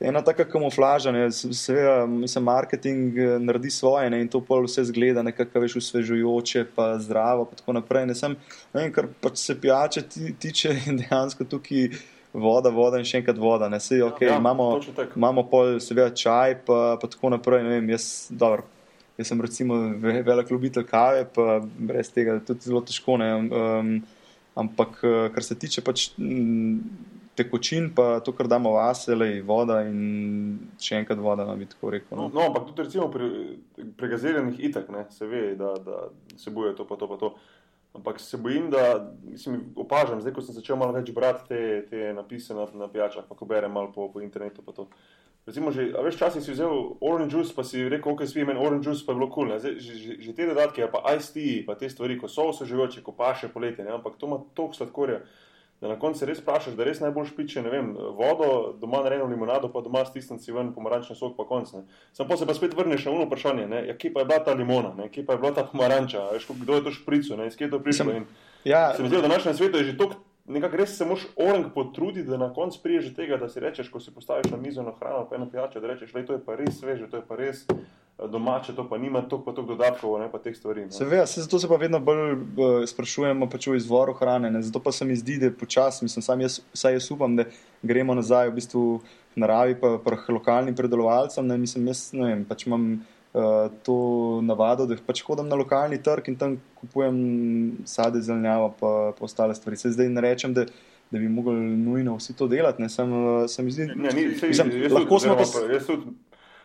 ena taka kamuflaža, ne, se- seveda, mislim, marketing eh, naredi svoje, ne, in to pol vse zgleda nekako, veš, osvežujoče, pa zdravo, pa tako naprej, ne, sem, ne kar pač se pijače ti, tiče, je dejansko tukaj voda, voda in še enkrat voda, ne, sej, ok, Ja, imamo, točno tako. imamo pol seveda čaj, pa, pa tako naprej, ne vem, jaz, dobro, Jaz sem recimo ve- velik ljubitelj kave, pa brez tega tudi zelo težko. ne, Um, ampak eh, kar se tiče pač mm, tekočin, pa to, kar damo vase, le voda in še enkrat voda, no, bi tako rekel. No, No. no, ampak tudi recimo pri pregaziranih itak, ne, se ve, da, da se boje to, pa to, pa to. Ampak se bojim, da mislim, opažam, zdaj ko sem začel malo več brati te, te napise na, na pijačah, pa ko berem malo po, po internetu. pa. Recimo, že, a veš, včasih si vzel orange juice, pa si rekel, ok, svi meni orange juice, pa je bilo kul. Cool, že, že, že te dodatke, ali pa ice tea, pa te stvari, ko so vse živoče, ko paše poletje, ne, ampak to ima toliko sladkorja, da na koncu res vprašaš, da res najbolj špiče, ne vem, vodo, doma narejeno limonado, pa doma stisnem si ven pomarančni sok, pa konc. Sam pa se pa spet vrneš na uno vprašanje, ne, ja, kje pa je bila ta limona, ne, kje pa je bila ta pomaranča, veš, kdo je to šprico, ne, iz kje je to prišlo. In Ja, se mi zdi, da na našem svetu je že toliko, nekako res se moš orang potruditi, da na koncu priješ do tega, da si rečeš, ko si postaviš na mizo na hrano, pa eno pijačo, da rečeš, da to je pa res sveže, to je pa res domače, to pa nima toliko pa toliko dodatkov, ne pa teh stvari. no. Seveda, se zato se pa vedno bolj uh, sprašujemo pač o izvoru hrane. Ne? Zato pa se mi zdi, da počasi, mislim, sam jaz, vsaj jaz upam, da gremo nazaj v bistvu naravi, pa pa lokalnim predelovalcem. Ne? Mislim, jaz ne vem, pač imam uh, to navado, da pač hodim na lokalni trg in tam kupujem sade, zelenjavo, pa, pa ostale stvari. Se zdaj ne rečem, da, da bi mogli nujno vsi to delati. Ne? Sem, uh, se mi zdi, Ne, ni, sej, mislim, lahko smo pa. Jaz tudi,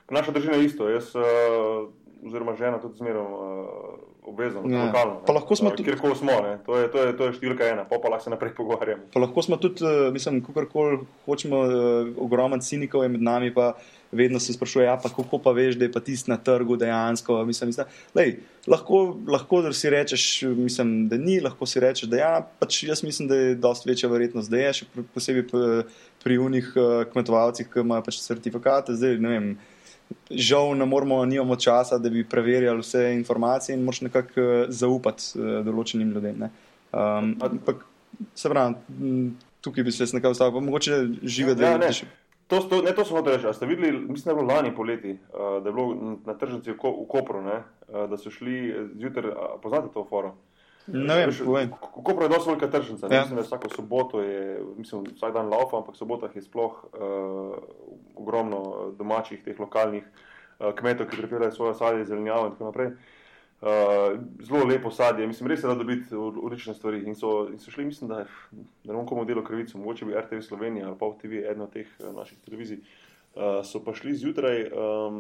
naša družina je isto, jaz, uh, oziroma žena tudi zmeraj uh, obvezno, Ja. lokalno. Pa lahko smo Eh, tudi- Kjerkoli smo, ne, to je, to, je, to je številka ena, pa pa lahko se naprej pogovarjamo. Pa lahko smo tudi, eh, mislim, kakorkoli hočemo, eh, ogromno cinikov je med nami, pa vedno se sprašuje, ja, pa kako pa veš, da je pa tisti na trgu dejansko. Mislim, mislim, lej, lahko, lahko si rečeš, mislim, da ni, lahko si rečeš, da ja, pač jaz mislim, da je dosti večja verjetnost, da je, še posebej pri, unih uh, kmetovalcih, ki imajo pač certifikate. Zdaj, ne vem, žal ne moramo, nimamo časa, da bi preverjali vse informacije in moraš nekako uh, zaupati uh, določenim ljudem. Ne. Um, ampak, se pravi, tukaj bi se nekaj ustavil, pa mogoče žive, Ja, ne. da še- To, to, ne, to hotel reči. Ste videli, mislim, da je bilo lani poleti, uh, da je bilo na tržnici v, Ko, v Kopru, ne, da so šli zjutraj, poznate to foro? Ne vem, Veš, povej. K- K- Koper je dosti velika tržnica. Ja. Mislim, da vsako soboto je, mislim, vsak dan laufa, ampak sobotah je sploh uh, ogromno domačih, teh lokalnih uh, kmetov, ki pripeljejo svoje sadje, zelenjavo in tako naprej. Uh, zelo lepo sadje, mislim, res se da dobiti odlične stvari. In so, in so šli, mislim, da, je- da ne bom komu delo krivico, mogoče bi RTV Slovenija ali pa TV, ena od teh uh, naših televizij. Uh, so pa šli zjutraj um,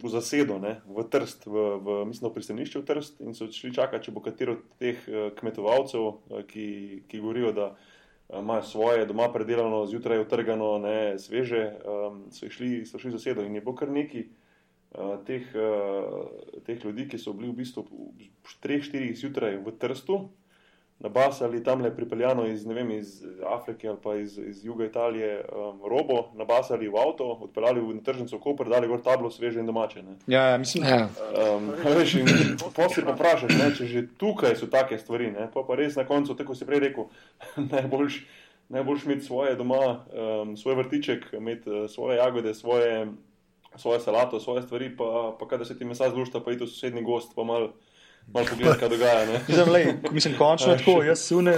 v zasedo, ne, v Trst, v, v, mislim, pristanišče v Trst, in so šli čakati, če bo katero od teh uh, kmetovalcev, uh, ki, ki govorijo, da uh, imajo svoje doma predelano, zjutraj utrgano, ne, sveže, um, so šli, so šli v zasedo in je bilo kar nekaj uh, teh, uh, teh ljudi, ki so bili v bistvu v 3-4 zjutraj v Trstu. Na bas ali tam le pripeljano iz, vem, iz Afrike ali pa iz, iz juga Italije, um, robo, na bas ali v avto, odpeljali v tržnico v Koper, dali gor tablo sveže in domače. Ne. Ja, ja, mislim, Ja. Um, veš, in Posebej pa vprašaš, ne, če že tukaj so take stvari, ne, pa, pa res na koncu, tako si prej rekel, najboljš, najboljš imeti svoje doma, um, svoj vrtiček, imeti uh, svoje jagode, svoje, svoje salato, svoje stvari, pa, pa kada se ti mesa zlušta, pa iti v sosednji gost, pa malo mal pogledati, kaj dogaja. Ne. Mislim, lej, mislim, končno je tako. Jaz sune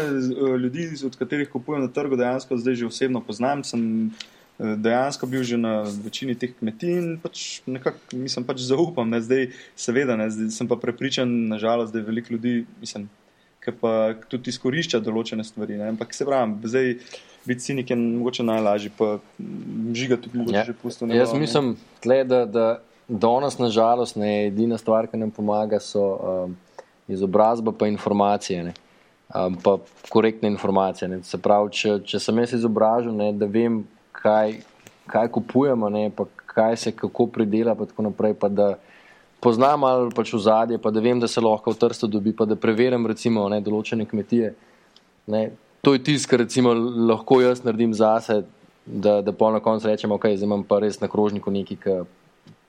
ljudi, od katerih kupujem na trgu, dejansko zdaj že osebno poznam. Sem eh, dejansko bil že na večini teh kmetij in pač nekako, mislim, pač zaupam. Ne. Zdaj, seveda, ne, zdaj sem pa prepričan, nažalost, da je veliko ljudi, mislim, ki pa tudi izkorišča določene stvari. Ne. Ampak se pravi, zdaj biti cinik je mogoče najlažje, pa žiga tudi mogoče Ja. že pusto. Jaz mislim, tle, da, da danes, nažalost, ne, edina stvar, ki nam pomaga, so um, izobrazba in informacije. Ne. Um, pa korektne informacije. Ne. Se pravi, če, če sem jaz izobražen, ne, da vem, kaj, kaj kupujemo, ne, pa kaj se kako pridela, pa tako naprej. Pa da poznam ali pač v zadje, pa da vem, da se lahko v trstu dobi, pa da preverjam recimo ne, določene kmetije. Ne. To je tisto, kar recimo lahko jaz naredim zase, da, da pa na koncu rečem, ok, zdaj imam pa res na krožniku nekaj, Ker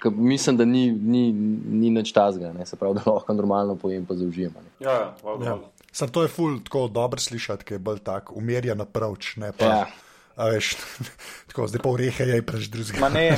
mislim, da ni, ni, ni nič tazga, ne? se pravi, da lahko normalno pojem, pa zaužijem. ne. Ja, ja, Ja. Sam to je ful tako dobro slišati, ker je bolj tak umirjen approach. Ne, pa, Ja. A veš, tako, zdaj pa urehe je preč drugega. Ne,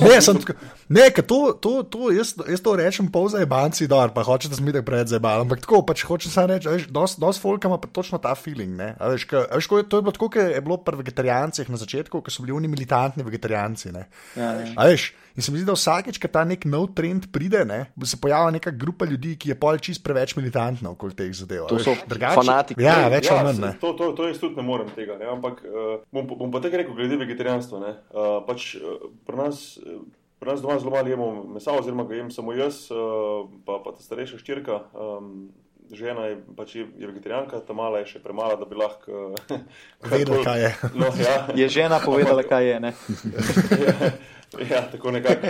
Ne, sem, tako- ne, to, to, to jaz, jaz to rečem pol za ebanci, da pa hočeš, da sem videl pred zebal. Ampak tako, pač hočem samo reči, veš, dosti dos folka ima pa točno ta feeling. Ne? A Veš, ka, veš, ko to je bilo tako, kot je bilo pri vegetarijancih na začetku, ko so bili oni militantni vegetarijanci. Ne? Ja, ja. A veš, In se mi zdi, da vsakeč, ko ta nek nov trend pride, ne, se pojavlja neka grupa ljudi, ki je pol čist preveč militantna okoli teh zadev. To so veš. Drugače- fanatiki. Ja, več ja, ali manj. se- ne. To, to, to jaz tudi ne morem tega. Ne? Ampak uh, bom, bom pa tako rekel, glede vegetarijanstva. ne. Uh, pač, uh, pri, nas, uh, pri nas doma zelo malo jemo mesa, oziroma ga jem samo jaz, uh, pa, pa ta starejša ščirka. Um, žena je, pač je, je vegetarijanka, ta mala je še premala, da bi lahko. Uh, Vedela, kaj je. No, ja. Je žena povedala, kaj je. Ne? ja, tako nekako.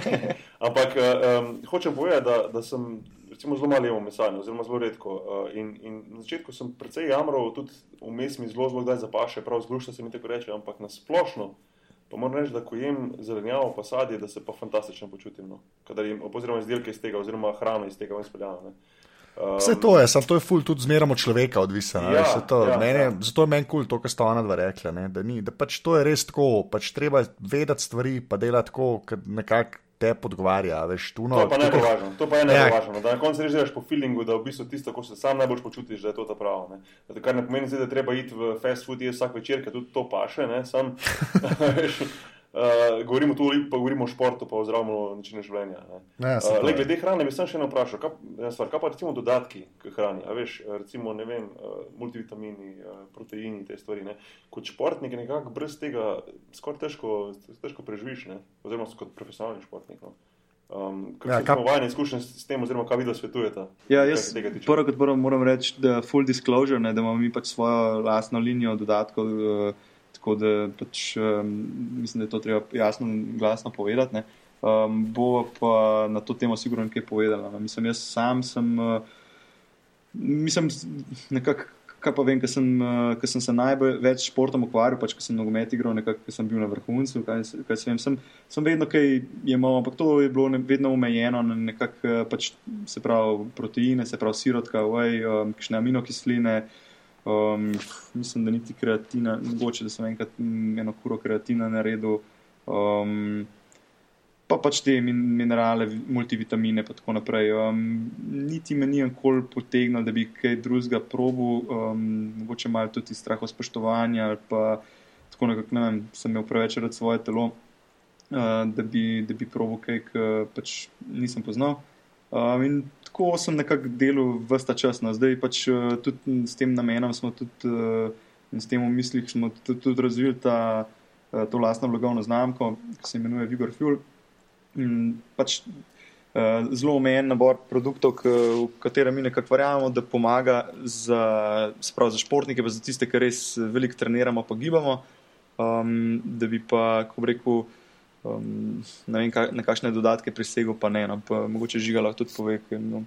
Ampak um, hočem povedati, da, da sem recimo, zelo malo jemal mesa, oziroma zelo redko. Uh, in, in na začetku sem precej jamral, tudi vmes mi zelo, zelo kdaj zapaše, prav zlušta se mi tako reče, ampak na splošno. Pa moram reči, da ko jem zelenjavo, pa sadje, da se pa fantastično počutim. No. Kadar jem, oziroma izdelke iz tega, oziroma hrano iz tega ven speljano. Um, Vse to je, samo to je ful tudi zmeraj od človeka odvisno. Ja, Ja, to, ja, ja, mene, ja. ja. Zato je meni kul cool to, kar sta ona dva rekla. Ne, da, ni, da pač to je res tako, pač treba vedeti stvari, pa delati tako, ker nekako te podgovarja. Veš, tu, no, To pa najbolj važno. To pa je najbolj Ja. važno. Da na koncu res delaš po feelingu, da v bistvu tisto, ko se sam najbolj počutiš, da je to ta pravo. Ne. Zato, kar ne pomeni, da treba iti v fast food jesti vsak večer, ker tudi to paše. Ne, sam, veš, uh, govorimo tu, pa govorimo o športu, pa o zdravem načinu življenja. Ne. Ja, Uh, to le, je. glede hrane bi sem še eno vprašal, kaj, stvar, kaj pa recimo dodatki k hrani, a veš, eh, recimo, ne vem, uh, multivitamini, uh, proteini, te stvari. Ne. Kot športnik nekako brez tega skoraj težko, težko preživiš, ne. oziroma kot profesionalni športnik. No. Um, Ja, ja, kap- vajni izkušnje s s tem, oziroma kaj vi da svetujete? Ja, jaz prvo kot prvo moram reči, da je full disclosure, ne, da imamo mi pač svojo lastno linijo dodatkov. Uh, tako da pač, um, mislim, da je to treba jasno in glasno povedati. Ne. Um, bo pa na to temo sigurno nekaj povedala. No. Mislim, jaz sam sem, uh, mislim, nekako. Kaj pa vem, ker sem, uh, ker sem se najbolj več s športom ukvarjal, pač ko sem nogomet igral, nekako, ker sem bil na vrhuncu. Kaj, kaj se vem, sem, sem vedno kaj jemal, ampak to je bilo ne, vedno omejeno na nekako, pač, se pravi, proteine, se pravi, sirotka, vaj, um, kakšne aminokisline. Um, mislim, da niti kreatina, mogoče da sem enkrat eno kuro kreatina naredil. Um, pa pač te min minerale, vi- multivitamine in tako naprej. Um, niti me ni nikoli potegnilo, da bi kaj drugega probil, um, mogoče malo tudi iz strahu spoštovanja ali pa tako nekako, ne vem, sem imel preveč rad svoje telo, uh, da bi, da bi probil kaj, ki pač nisem poznal. Um, in tako sem nekako delal vse ta čas. No. Zdaj pač uh, tudi s tem namenom smo tudi uh, in s tem v mislih smo tudi, tudi razvili ta, uh, to lastno blagovno znamko, ki se imenuje Vigor Fuel. Pač zelo omejen nabor produktov, v katerem mi nekako verjamemo, da pomaga za, sprav, za športnike, pa za tiste, ki res veliko treniramo, pa gibamo, um, da bi pa, kako rekel, um, ne vem, ka, na kakšne dodatke prisegel, pa ne. No, pa mogoče žiga lahko tudi pove, ker no,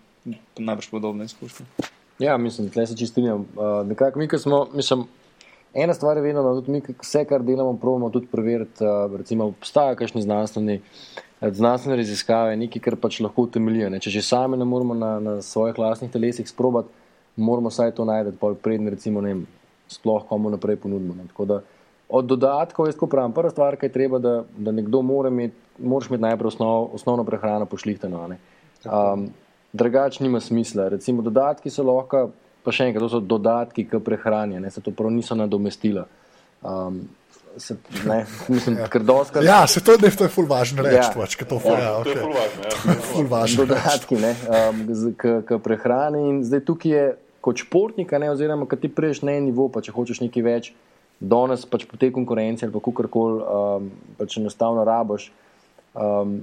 najbrž podobne izkušnje. Ja, mislim, tle se čistinjam. Uh, nekako mi, ki smo, mislim, ena stvar je vedno, da tudi mi, vse, kar delamo, probamo tudi preveriti. Uh, recimo, obstajajo kakšni znanstveni, eh, znanstvene raziskave, nekaj, kar pač lahko utemeljijo. ne. Če že sami ne moremo na, na svojih lastnih telesih sprobati, moramo vsaj to najti, pa predn, recimo, ne vem, sploh komu naprej ponudimo. Ne. Tako da od dodatkov, jaz tako pravim, prva stvar, ki je treba, da, da nekdo mora imeti, moraš imeti najprej osnov, osnovno prehrano pošlihteno. a ne. Um, drugače nima smisla. Recimo dodatki so lahko, pa še enkrat, to so dodatki k prehrani, ne, se to prav niso nadomestila. Um, se, ne, mislim, ker doskrat Ja, se to, ne, to je ful važno reči, Ja. ja. pač, to Ja, ja, To je okay. zelo važno. Ja. ful važno. dodatki ne, um, z- k, k prehrani. In zdaj tukaj je kot športnik, a ne, oziroma kad ti prejš na en nivo, pa če hočeš nekaj več, danes pač po tej konkurenci ali pa kakorkoli um, pač enostavno raboš. Um,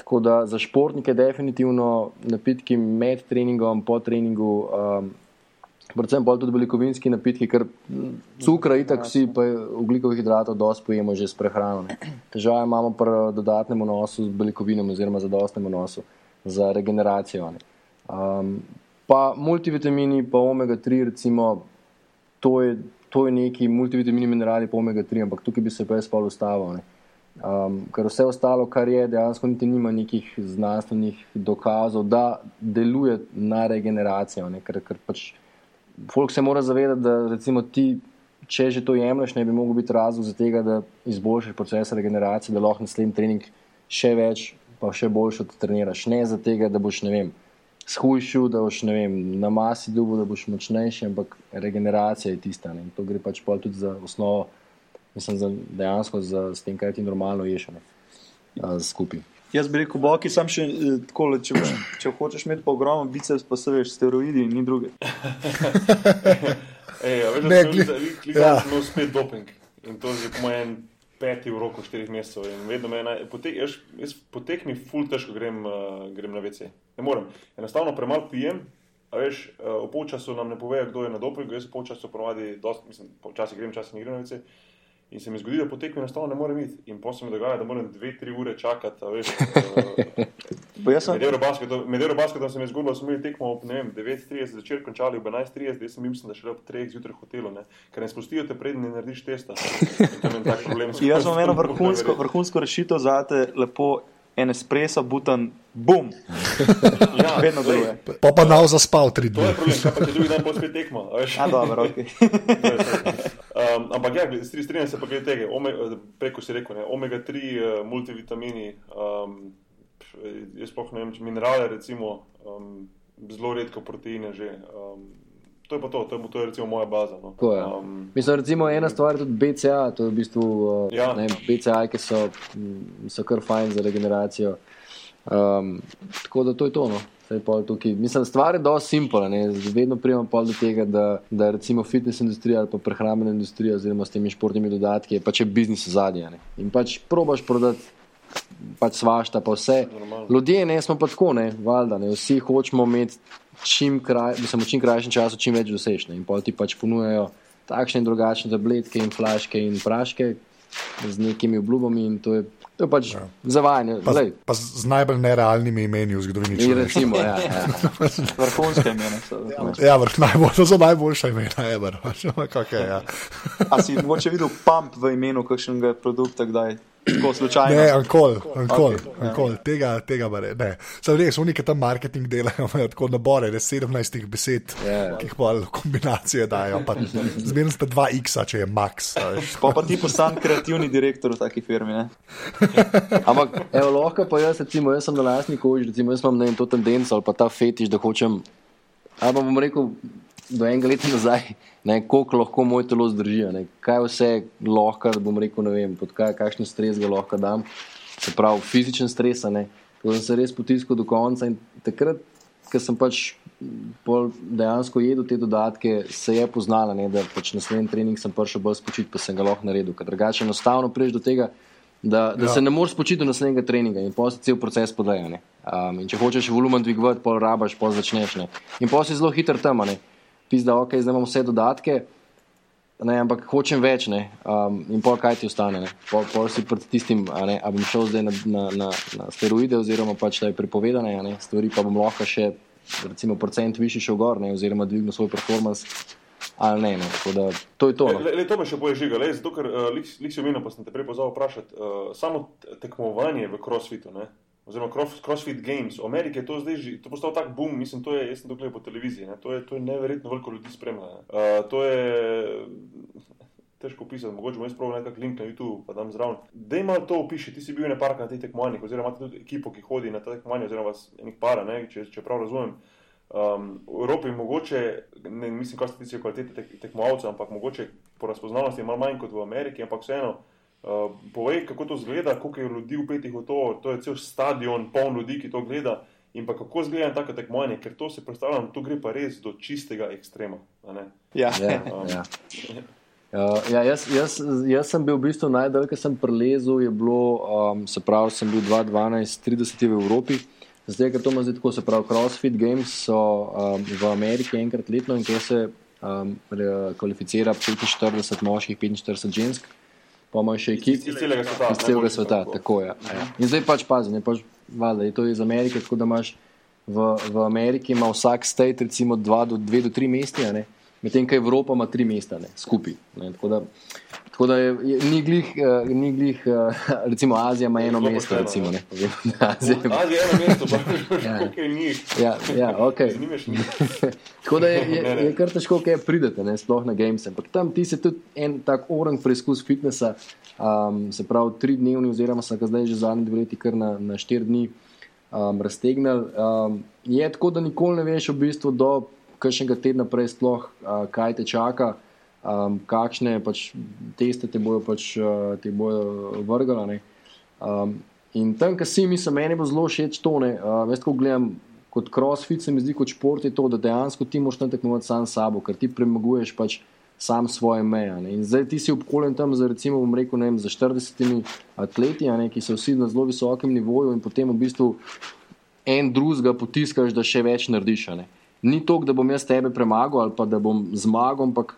tako da za športnike definitivno napitki med treningom, po treningu. Um, Predvsem pa tudi beljakovinski napitki, ker cukra itak vsi, pa ugljikovih hidratov dosti pojemo že s prehrano. ne. Težave imamo pri dodatnem vnosu z beljakovinami oziroma zadostnem vnosu za regeneracijo. ne. Um, pa multivitamini, pa omega-3, recimo, to je, to je neki multivitamini, minerali, pa omega-3, ampak tukaj bi se pa jaz pa ustavil. ne. Um, ker vse ostalo, kar je, dejansko niti nima nekih znanstvenih dokazov, da deluje na regeneracijo. Ne, ker, ker pač folk se mora zavedati, da recimo ti, če že to jemliš, ne bi mogel biti razlog za tega, da izboljšaš proces regeneracije, da lahko naslednji trening še več, pa še boljše odtreniraš. Ne za tega, da boš, ne vem, shujšil, da boš, ne vem, na masi dubu, da boš močnejši, ampak regeneracija je tista. Ne. In to gre pač pol tudi za osnovo, mislim, za dejansko za s tem, kaj ti normalno ješ ne, a, skupaj. Jaz bi rekel, boki sam še eh, tako, če, boš- če hočeš imeti pa ogromen biceps, pa se veš, steroidi in ni druge. Ej, a veš, da sem ja. ja. spet doping. In to je po mojem peti v roku štirih mesecev. In vedno me naj, potek, jaz, jaz po tekmi ful težko grem, uh, grem na WC. Ne morem. Enostavno premalo pijem. A veš, uh, v polčasu nam ne povejo, kdo je na dopingu, jaz v polčasu ponovadi, dost, mislim, včasih grem, včasih ne grem na WC. In se mi zgodi, da po tekmi enostavno ne morem iti. In potem se mi dogaja, da moram dve, tri ure čakati. a Veš, uh, sem, Med Eurobasketom, se mi je zgodilo, da smo imeli tekmo ob ne vem, 9.30 zvečer, končali ob 11.30, jaz sem mislim, da šele ob 3 zjutraj v hotelu, ne? ker ne spustijo te prednji, ne narediš testa. In problem. jaz imam eno vrhunsko, vrhunsko rešitev za te, lepo en espresso, butan, bum, ja, vedno deluje. Pa pa nav zaspal tri To je dni. problem, pa če drugi dan pospet tekmo. a veš. A dobro, ok. Um, ampak ja, strinjam se pa glede tega, ome, preko si rekel, ne, omega-3 uh, multivitamini, um, pf, jaz sploh ne vem, minerale, recimo, um, zelo redko proteine že. Um, to je pa to, to je, to je recimo moja baza. No. Tako je. Um, Mislim, recimo ena stvar je tudi BCA, to je v bistvu uh, Ja. ne, BCA, ki so, so kar fajn za regeneracijo. Um, tako da to je to. No. Mislim, stvar je dosti simpla. Vedno prijemam pol do tega, da, da recimo fitness industrija ali pa prehrambena industrija oziroma s temi športnimi dodatki je pač je biznis zadnja. In pač probaš prodati pač svašta, pa vse. Normalno. Ljudje ne smo pa tako, ne, valjda, ne. vsi hočemo imeti čim, kraj, mislim, v čim krajšem času čim več dosežene. In pol ti pač ponujajo takšne in drugačne tabletke in flaške in praške z nekimi obljubami in to je, to je pač ja. zavajanje. Pa, Glej, pa z najbolj nerealnimi imeni v zgodovini. in človeštva. recimo, ja, ja. Vrhunske imene so. Ja, vrh najbolj, to so najboljša imena, ever. pač, okej, ja. A si mogoče videl pump v imenu kakšnega produkta, kdaj? Tako slučajno. Ne, ankol, ankol, Okej, ja. ankol. Tega, tega pa ne. Sam res, oni, ki tam marketing delajo, imajo tako nabore, ne 17 besed, Ja. ki jih pa kombinacije dajo. pa Zmerno sta 2x, če je max. Pa pa ti postan kreativni direktor v taki firmi. Ne? Ampak, evo, lahko pa jaz, recimo, jaz sem na lastni koži, recimo, jaz imam ne vem, to tendenco ali pa ta fetiš, da hočem. Ali pa bom rekel, do enega leta nazaj, ne, koliko lahko moj telo zdrži, ne, kaj vse lahko, bom rekel, ne vem, pod kaj, kakšen stres ga lahko dam, se pravi, fizičen stres, ne. Da sem se res potiskal do konca in takrat, ko sem pač dejansko jedel te dodatke, se je poznala, ne, da pač naslednji trening sem prišel bolj spočit, pa sem ga lahko naredil. Ker drugače enostavno priješ do tega, da, da ja. se ne moreš spočiti do naslednjega treninga in potem se cel proces podaja. Um, če hočeš volumen dvigovati, pol rabaš, pol začneš. Ne. In potem si zelo hiter tam, ne. Pizda, ok, zdaj imam vse dodatke, ne, ampak hočem več, ne. Um, in pol kaj ti ostane. ne. Pol, pol si pred tistim, a, ne, a bom šel zdaj na, na, na, na steroide, oziroma pač je prepovedane, ne, stvari pa bom lahko še, recimo, procent više šel gor, ne, oziroma dvignil svoj performance. Ali ne, ne. Tako da to je to. No. Le, le, to me še boje žiga, le, zato ker uh, lik si omenil, pa sem te prej pozval vprašati. Uh, samo tekmovanje v crossfitu, ne? Oziroma cross, CrossFit Games, v Ameriki je to zdaj že, to postal tak boom, mislim, to je, jaz sem to gledal po televiziji, to je, to je neverjetno veliko ljudi spremlja. ne. Uh, to je težko opisati, mogoče bom jaz pravil nekak link na YouTube, pa dam zraven. Dej malo to opiši, ti si bil nepark na teh tekmovanjih, oziroma imate tudi ekipo, ki hodi na ta tekmovanja, oziroma vas enih para, ne? če, če prav razumem. Um, v Evropi mogoče, ne mislim, kar se tiče kvalitete tek, tekmovalcev, ampak mogoče po razpoznavnosti je malo manj kot v Ameriki, ampak vseeno. Uh, povej, kako to zgleda, koliko je ljudi upetih v to, to je cel stadion, poln ljudi, ki to gleda. In pa kako zgleda tako tekmovanje, ker to si predstavljam, tu gre pa res do čistega ekstrema. a ne? Ja. Ja, ja. Uh, ja, jaz, jaz, jaz sem bil v bistvu najdalj, ki sem prelezel, je bilo, um, se pravi, sem bil 2012-30 v Evropi. Zdaj, ker to ima zdaj tako, se pravi, CrossFit Games so um, v Ameriki enkrat letno in kjer se um, kvalificira 45 moških, 45 žensk, pa imajo še Iz, ekip iz celega sveta. iz celega sveta. tako. Tako je. Ja. In zdaj pač pazi, ne pač valjda, je to iz Amerike, tako da imaš v, v Ameriki ima vsak state recimo dva do, dve do tri mesta, a ne. medtem ko Evropa ima tri mesta ne, skupaj. Ne. Tako da, tako da je, je, ni glih, uh, ni glih uh, recimo Azija ima eno Zelo mesto, recimo. ne. Ne. Azija ima- eno mesto, pa Ja. je njih. Ja, ja, okay. Z njimi je šlo. Tako da je, je, je kar težko, kaj pridete, ne, sploh na games. Ampak tam ti se tudi en tak orang preizkus fitnesa, um, se pravi, tri dnevni, oziroma sem ga zdaj že zadnji dve leti kar na, na štiri dni um, raztegnil. Um, je tako, da nikoli ne veš v bistvu do kakšnega tedna prej sploh, uh, kaj te čaka. Um, kakšne pač teste te bojo, pač, uh, te bojo vrgala. Um, In tam, kjer si mislim, meni bo zelo všeč to, ne, uh, veš, ko gledam kot crossfit, se mi zdi kot šport je to, da dejansko ti moraš tam tekmovati sam s sabo, ker ti premaguješ pač sam svoje meje. Ne. In zdaj ti si obkoljen tam za, recimo, bom rekel, ne vem, za 40 atleti, ne, ki so vsi na zelo visokem nivoju in potem v bistvu en drugega potiskaš, da še več narediš. Ne. Ni to, da bom jaz tebe premagal ali pa da bom zmagal, ampak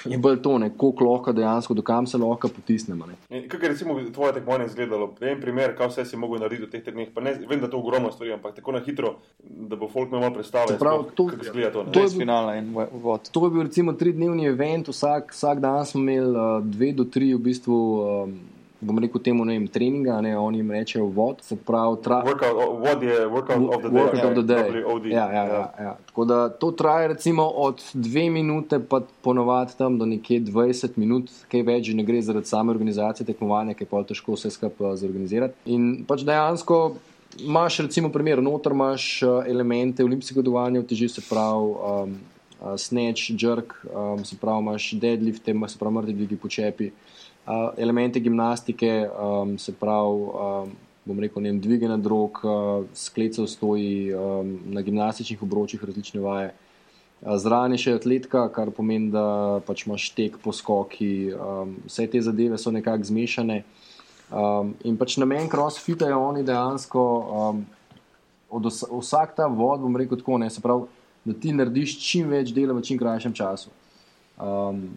je bolj to, koliko lahko dejansko, do kam se lahko potisnemo. Kako je recimo tvoje tekmovanje izgledalo? En primer, kaj vse si mogel narediti v teh treh dneh. Vem, da to ogromno stvari, ampak tako na hitro, da bo folk imel predstavo, kako izgleda to. To je finale in vod. To je bil recimo tridnevni event, vsak, vsak dan smo imeli uh, dve do tri v bistvu. Um, bom rekel temu, ne vem, treninga, ne, oni jim rečejo vod, se pravi, tra... workout, vod je workout of the day. Workout of the day. Ja, ja, ja, ja. Tako da to traja recimo od dve minute pa ponovadi tam do nekje 20 minut, kaj več, ne gre zaradi same organizacije tekmovanja, ki je pa težko vse skupaj uh, zorganizirati. In pač dejansko imaš recimo primer, noter imaš uh, elemente olimpijskega dovanja, teži se pravi, um, uh, snatch, jerk, um, se pravi, imaš deadlift, se pravi, mrtvi dvigi počepi elemente gimnastike, um, se pravi, um, bom rekel, ne vem, dviganje drog, uh, sklecev stoji um, na gimnastičnih obročih, različne vaje. Zraven je še atletika, kar pomeni, da pač imaš tek, poskoki, um, vse te zadeve so nekako zmešane. Um, in pač namen crossfita je oni dejansko, um, od vsak ta vod, bom rekel tako, ne, se pravi, da ti narediš čim več dela v čim krajšem času. Um,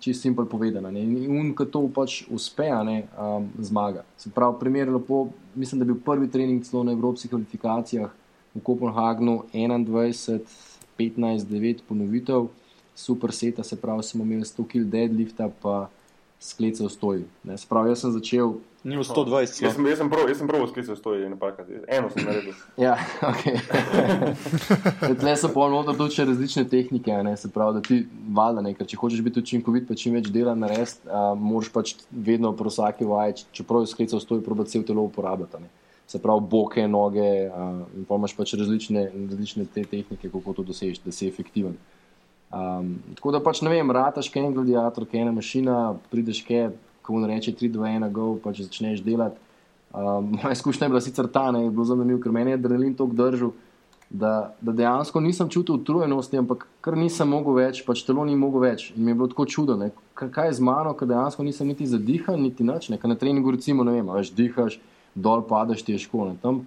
čisto simpel povedano. Ne. In ko to pač uspe, ne, um, zmaga. Se pravi, primer lepo, mislim, da je bil prvi trening celo na evropskih kvalifikacijah v Kopenhagnu 21, 15, 9 ponovitev, super seta, se pravi, smo imeli 100 kg deadlifta, pa sklece v stoju. Se pravi, jaz sem začel Ni v 120. Jaz sem, jaz sem prav, jaz sem prav sklical stoji in napaka. Eno sem naredil. ja, ok. Tle so polno tudi še različne tehnike, ne? se pravi, da ti valjda ne, ker če hočeš biti učinkovit, pa čim več dela narediti, uh, moraš pač vedno pro vsaki vaj, čeprav je sklical stoji, proba cel telo uporabljati. Ne? Se pravi, boke, noge uh, in pa imaš pač različne, različne te tehnike, kako to dosežeš, da si efektiven. Um, tako da pač ne vem, rataš kaj en gladiator, kaj ena mašina, prideš kaj ko mu reče 3, 2, 1, go, pa če začneš delati. Um, moja izkušnja je bila sicer ta, ne, je bilo zanimivo, ker meni je adrenalin tako držal, da, da dejansko nisem čutil utrujenosti, ampak kar nisem mogel več, pač telo ni mogel več. In mi je bilo tako čudo, ne, kaj je z mano, ker dejansko nisem niti zadihan, niti nič. Ne, na treningu recimo, ne vem, veš, dihaš, dol padaš, ti je škola. Tam,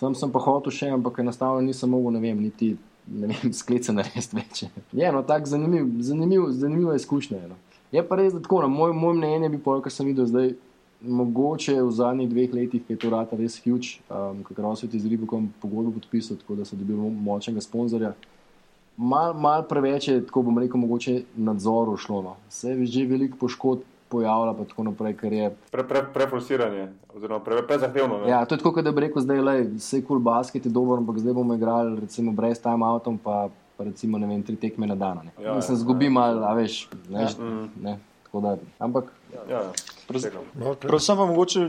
tam sem pa hotel še, ampak enostavno nisem mogel, ne vem, niti ne vem, sklece narediti več. Je no, tako zanimiv, zanimiv, zanimiva izkušnja. No. Je pa res, da tako, na moj, moj mnenje bi povedal, kar sem videl zdaj. Mogoče v zadnjih dveh letih je to rata res huge, um, ker so ti z Ribokom pogodbo podpisali, tako da so dobili močnega sponzorja. Mal, mal preveč je, tako bom rekel, mogoče nadzor ušlo. No. Se je že veliko poškodb pojavlja, pa tako naprej, ker je. Preforsiranje, pre oziroma prezahtevno. Pre ja, to je tako, da bi rekel, zdaj le, vse kul cool basket je dober, ampak zdaj bomo igrali recimo brez time outom, pa pa recimo vem, tri tekme na dan. Ja, ja, se zgubi ja, malo, a veš. Ne, ja. ne, da, ampak. Ja, ja. Predvsem pa mogoče,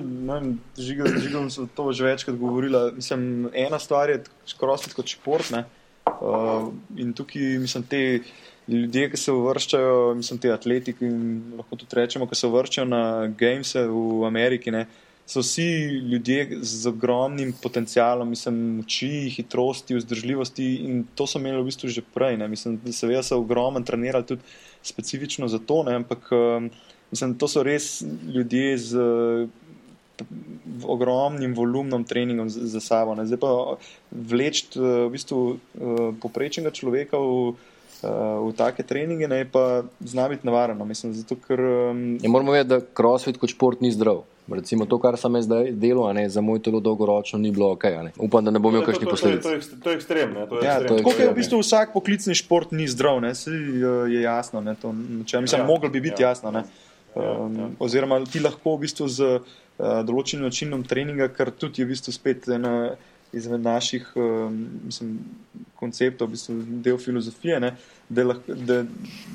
žigam se to že večkrat govorila. Mislim, ena stvar je crossfit kot šport. Ne? Uh, in tukaj, mislim, te ljudje, ki se uvrščajo, mislim, te atletiki, lahko tudi rečemo, ki se uvrščajo na games v Ameriki. Ne? so vsi ljudje z ogromnim potencialom, mislim, moči, hitrosti, vzdržljivosti in to so imeli v bistvu že prej. Ne. Mislim, da seveda so ogromno trenirali tudi specifično za to, ne. ampak um, mislim, to so res ljudje z ogromnim volumnom treningom za, sabo. Ne. Zdaj pa vleči v bistvu uh, poprečnega človeka v v take treninge, ne pa zna biti navarno. Mislim, zato, ker, um, ja, moramo vedeti, da crossfit kot šport ni zdrav. Recimo to, kar sem zdaj delal, ne, za moj telo dolgoročno ni bilo ok. Upam, da ne bom imel ja, kakšnih posledic. To, to, to, to je ekstremno. Ja, tako je v bistvu vsak poklicni šport ni zdrav, ne, se je jasno. Ne, to, če, mislim, ja, mogel bi biti ja. jasno. Ne, um, ja, ja. Oziroma, ti lahko v bistvu z uh, določenim načinom treninga, kar tudi je v bistvu spet ena izmed naših um, mislim, konceptov, v bistvu del filozofije, ne, da, lahko, da,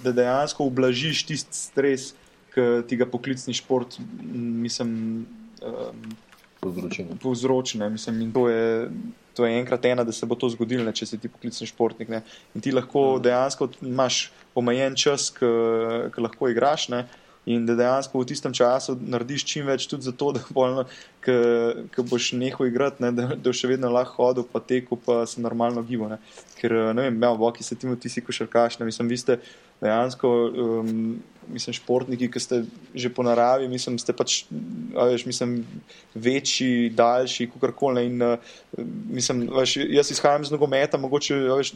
da dejansko ublažiš tisti stres, ki ti ga poklicni šport mislim, um, povzroči. To, to je enkrat ena, da se bo to zgodilo, če si ti poklicni športnik. Ne. In ti lahko mhm. dejansko imaš omejen čas, ki lahko igraš. Ne. In da dejansko v tistem času narediš čim več tudi zato, da bolno, ko boš nehal igrati, ne, da, da še vedno lahko hodil, pa tekel, pa se normalno gibo. Ne. Ker ne vem, ja, boki se timo, ti si košarkaš, ne mislim, vi ste dejansko, um, mislim, športniki, ki ste že po naravi, mislim, ste pač, veš, mislim, večji, daljši, kakorkoli. In uh, mislim, veš, jaz izhajam iz nogometa, mogoče, veš,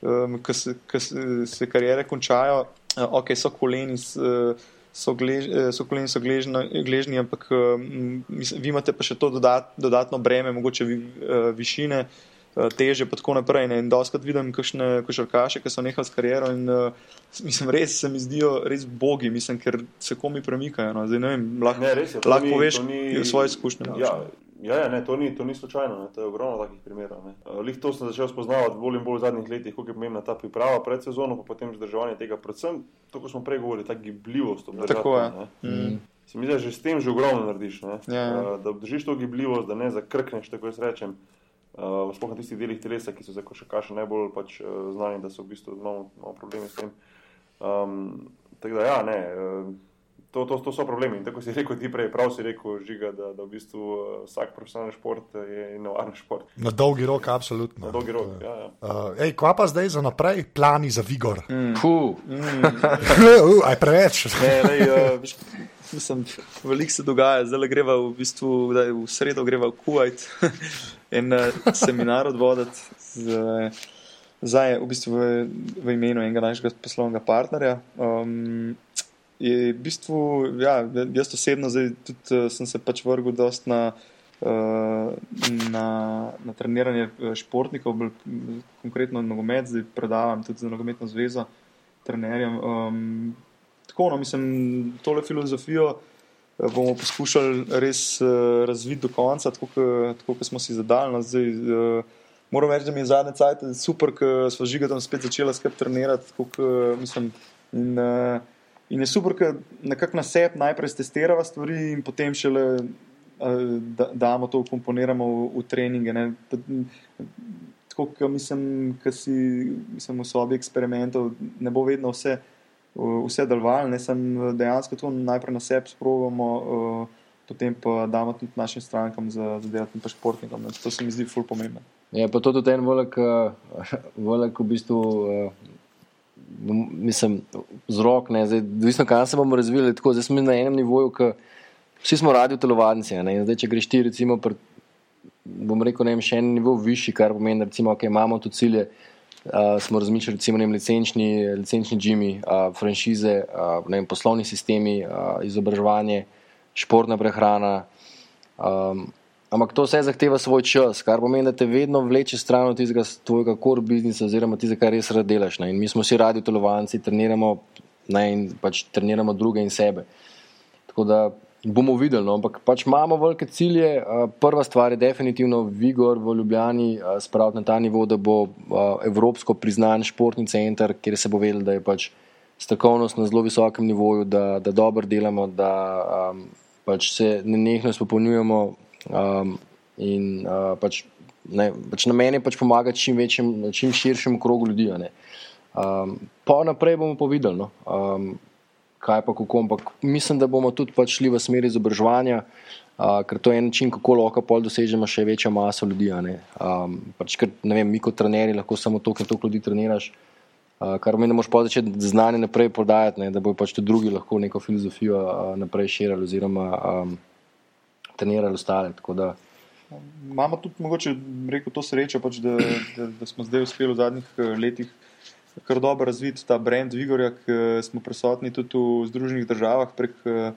um, ko se, se karijere končajo, uh, ok, so koleni. Uh, so, glež, eh, so koleni so gležno, gležni, ampak mislim, vi imate pa še to dodat, dodatno breme, mogoče vi, uh, višine, teže in tako naprej. Ne? In doskrat vidim kakšne košarkaše, ki so nehali s kariero in mislim, res se mi zdijo res bogi, mislim, ker se komi premikajo. No? Zdaj, ne vem, lahko, Ne, res je, lahko ni- poveš ni- svoje izkušnje. Ja, ja, ja ne, to, ni, to ni slučajno, ne, to je ogromno takih primerov. ne. Uh, Lih to sem začel spoznavati bolj in bolj v zadnjih letih, kako je pomembna ta priprava pred sezono, pa potem vzdrževanje tega. Predvsem to, ko smo prej govorili, ta gibljivost. obdržati, Tako je. ne. Mm. Se mi zdi, da že s tem že ogromno narediš. Ne? Ja, ja. Da obdržiš to gibljivost, da ne zakrkneš, tako jaz rečem. Uh, sploh na tistih delih telesa, ki so za košarkaše najbolj pač, uh, znani, da so v bistvu imamo, imamo probleme s tem. Um, tako da, ja, ne, uh, to, to, to so problemi. In tako si rekel, ti prej, prav si rekel, žiga, da, da v bistvu uh, vsak profesionalni šport eh, je nevaren šport. Na dolgi rok, absolutno. Na dolgi rok. Ja, ja. Uh, ej, kva pa zdaj za naprej, plani za Vigor? Mm. Puh, uh, aj preveč. Ne, lej, uh, mislim, veliko se dogaja, zdaj greva v bistvu, kdaj, v sredo greva v Kuwait in uh, seminar odvoditi z, zdaj, v, bistvu v, v imenu enega našega poslovnega partnerja. Um, je v bistvu, ja, jaz osebno zdaj tudi uh, sem se pač vrgel dost na, uh, na, na treniranje eh, športnikov, bolj konkretno nogomet, zdaj predavam tudi za nogometno zvezo trenerjem. Um, tako, no, mislim, tole filozofijo eh, bomo poskušali res razviti do konca, tako kot smo si zadali. No, zdaj, uh, moram reči, da mi je zadnje cajt super, ker smo žigatom spet začela skrb trenirati. Tako, mislim, in, uh, in je super, ker nekako na sebi najprej testiramo stvari in potem šele. uh, Da, damo to, komponiramo v, v treninge. Ne. Tako, kot mislim, ki si mislim, v sobi eksperimentov, ne bo vedno vse, uh, vse delovalo, ne sem dejansko to najprej na sebi sprovamo, uh, potem pa damo tudi našim strankam za, za delati pa športnikom. Ne. To se mi zdi ful pomembno. je pa to tudi en eh, velik v bistvu. Bom- Mislim, vzrok, ne, zdaj, odvisno, kam se bomo razvili. Tako, zdaj smo na enem nivoju, ki vsi smo radi v telovadnici. Zdaj, če greš ti, recimo, pr, bom rekel, ne vem, še en nivo višji, kar pomeni, da recimo, okay, imamo tu cilje. Uh, smo razmišljali, recimo, vem, licenčni, licenčni džimi, uh, franšize, uh, vem, poslovni sistemi, uh, izobraževanje, športna prehrana. Um, ampak to vse zahteva svoj čas, kar pomeni, da te vedno vleče stran od tistega tvojega core biznisa, oziroma tistega, kar res rad delaš. Ne. In mi smo vsi radi telovadci, treniramo ne, in pač treniramo druge in sebe. Tako da bomo videli, no, ampak pač imamo velike cilje. Prva stvar je definitivno Vigor v Ljubljani spraviti na ta nivo, da bo evropsko priznan športni center, kjer se bo vedelo, da je pač strokovnost na zelo visokem nivoju, da, da dobro delamo, da um, pač se nenehno izpopolnjujemo. Um, in uh, pač, ne, pač namen je pač pomagati čim, večjem, čim širšemu krogu ljudi. Um, pa naprej bomo pa videli. No. Um, kaj pa kako, ampak mislim, da bomo tudi pač šli v smer izobraževanja, uh, ker to je en način, kako lahko pol dosežemo še večjo maso ljudi. Um, pač, ker, vem, mi kot trenerji lahko samo to, ker toliko ljudi treniraš. Uh, kar pomeni, da moraš začeti znanje naprej prodajati, ne? da bodo pač tudi drugi lahko neko filozofijo uh, naprej širili oziroma um, trenirali ostale. Da, Imamo tudi, mogoče, rekel, to srečo, pač, da, da, da smo zdaj uspeli v zadnjih eh, letih kar dobro razviti ta brand Vigorja, ki smo prisotni tudi v Združenih državah prek, eh,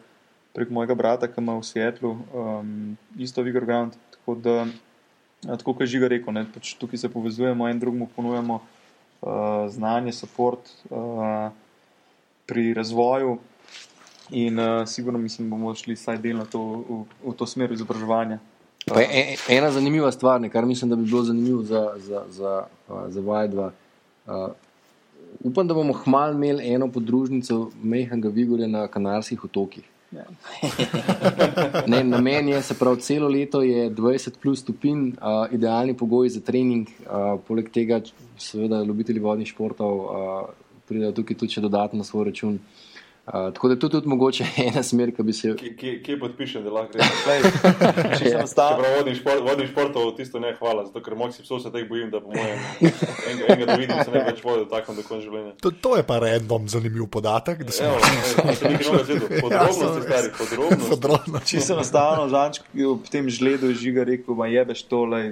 prek mojega brata, ki ima v Seattlu um, isto Vigor Ground. Tako da, tako kot je Žiga rekel, ne, pač tukaj se povezujemo, en drugemu ponujemo uh, znanje, podporo uh, pri razvoju. In uh, sigurno mislim, bomo šli vsaj delno to, v, v to smer izobraževanja. Pa je e- ena zanimiva stvar, ne, kar mislim, da bi bilo zanimivo za, za, za, uh, za Vajdva. Uh, upam, da bomo hmal imeli eno podružnico Mehanga Vigorja na Kanarskih otokih. Ja. Ne, namen je, se pravi, celo leto je 20 plus stopinj, uh, idealni pogoj za trening. Uh, poleg tega, seveda, ljubitelji vodnih športov uh, pridejo tukaj tudi še dodatno na svoj račun. Uh, tako da je to tudi mogoče ena smer, ki bi se. Kje, kje, podpišem, da lahko? Glej, če sem stal, Čeprav vodim, šport, vodim športov, tisto ne hvala, zato ker moksi psov se teh bojim, da po mojem enega, enega da vidim, se ne več vodil tako do konca življenja. To, to je pa random zanimiv podatek. da sem nekaj novega zvedel. Podrobnosti, sorry. stari. Podrobno. če sem enostavno zanč, ob tem žledu je žiga rekel, ma jebeš tole,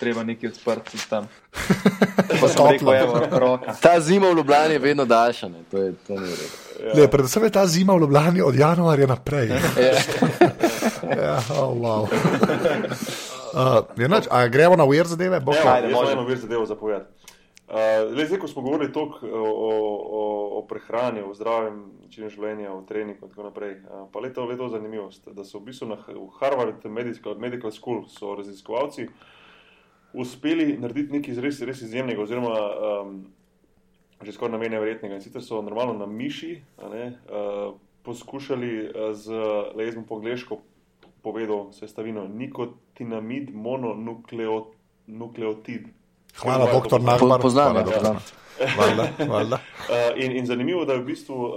treba nekaj odprti tam. Pa sem rekel, evo, roka. Ta zima v Ljubljani je vedno daljša, ne? to je to ni v redu. Ne, predvsem je ta zima v Ljubljani od januarja naprej. ja, oh, wow. Uh, je nič, a gremo na ujer zadeve? Bo, Evo, Ajde, jaz može. imam eno vir zadevo za povedati. Uh, le zdaj, ko smo govorili toliko o, o, o prehrani, o zdravem načinu življenja, o treningu in tako naprej, uh, pa leto, leto zanimivost, da so v bistvu na v Harvard Medical, Medical School so raziskovalci uspeli narediti nekaj res, res izjemnega, oziroma um, že skoraj namenja verjetnega. In sicer so normalno na miši a ne, uh, poskušali uh, z, le jaz bom po angliško povedal sestavino, nikotinamid mononukleotid. Hvala, doktor. Po- poznam, poznam. Valjda, valjda. Uh, in, in zanimivo, da je v bistvu uh,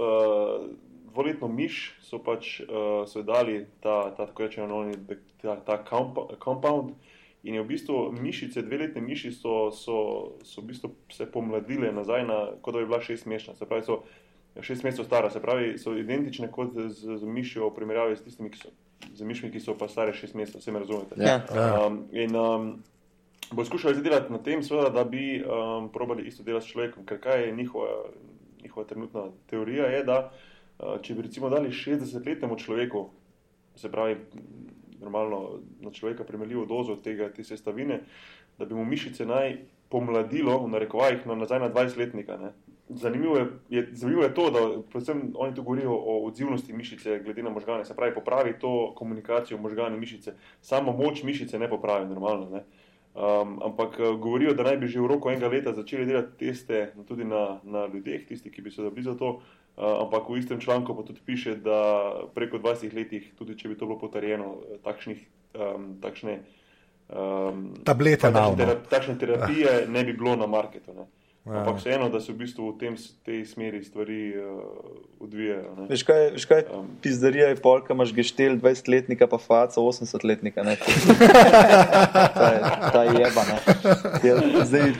dvoletno miš so pač uh, so dali ta, ta tako rečeno, oni, ta, ta compound. In je v bistvu mišice, dveletne miši so, so, so v bistvu se pomladile nazaj, na, kot da bi bila šestmesečna. Se pravi, so šest mesecev stara, se pravi, so identične kot z, z mišjo v primerjavi s tistimi, ki so, z mišmi, ki so pa stare šest mesecev, vse me razumete. Ja. Ja. Um, in um, bo skušali zdaj delati na tem, seveda, da bi um, probali isto delati s človekom. Ker kaj je njihova, njihova trenutna teorija, je, da uh, če bi recimo dali 60-letnemu človeku, se pravi, normalno na človeka primerljivo dozo tega, te sestavine, da bi mu mišice naj pomladilo, v narekovajih, no, nazaj na 20-letnika. ne. Zanimivo je, je, zanimivo je to, da predvsem oni tu govorijo o odzivnosti mišice glede na možgane, se pravi, popravi to komunikacijo možgane mišice, samo moč mišice ne popravi normalno. Ne. Um, ampak eh, govorijo, da naj bi že v roku enega leta začeli delati teste tudi na, na ljudeh, tisti, ki bi se dobili za to. Uh, ampak v istem članku pa tudi piše, da preko 20 letih, tudi če bi to bilo potrjeno, eh, takšnih, um, takšne, um, Tablete takšne, na tera, takšne terapije ne bi bilo na marketu. Ne. Ja. Ampak vseeno, da se v bistvu v tem, tej smeri stvari uh, odvijajo. ne. Veš kaj, veš kaj Um. pizdarija je polka, imaš geštel 20-letnika, pa faca 80-letnika. ne. Ta je, ta je jeba, ne. Ja, zdaj,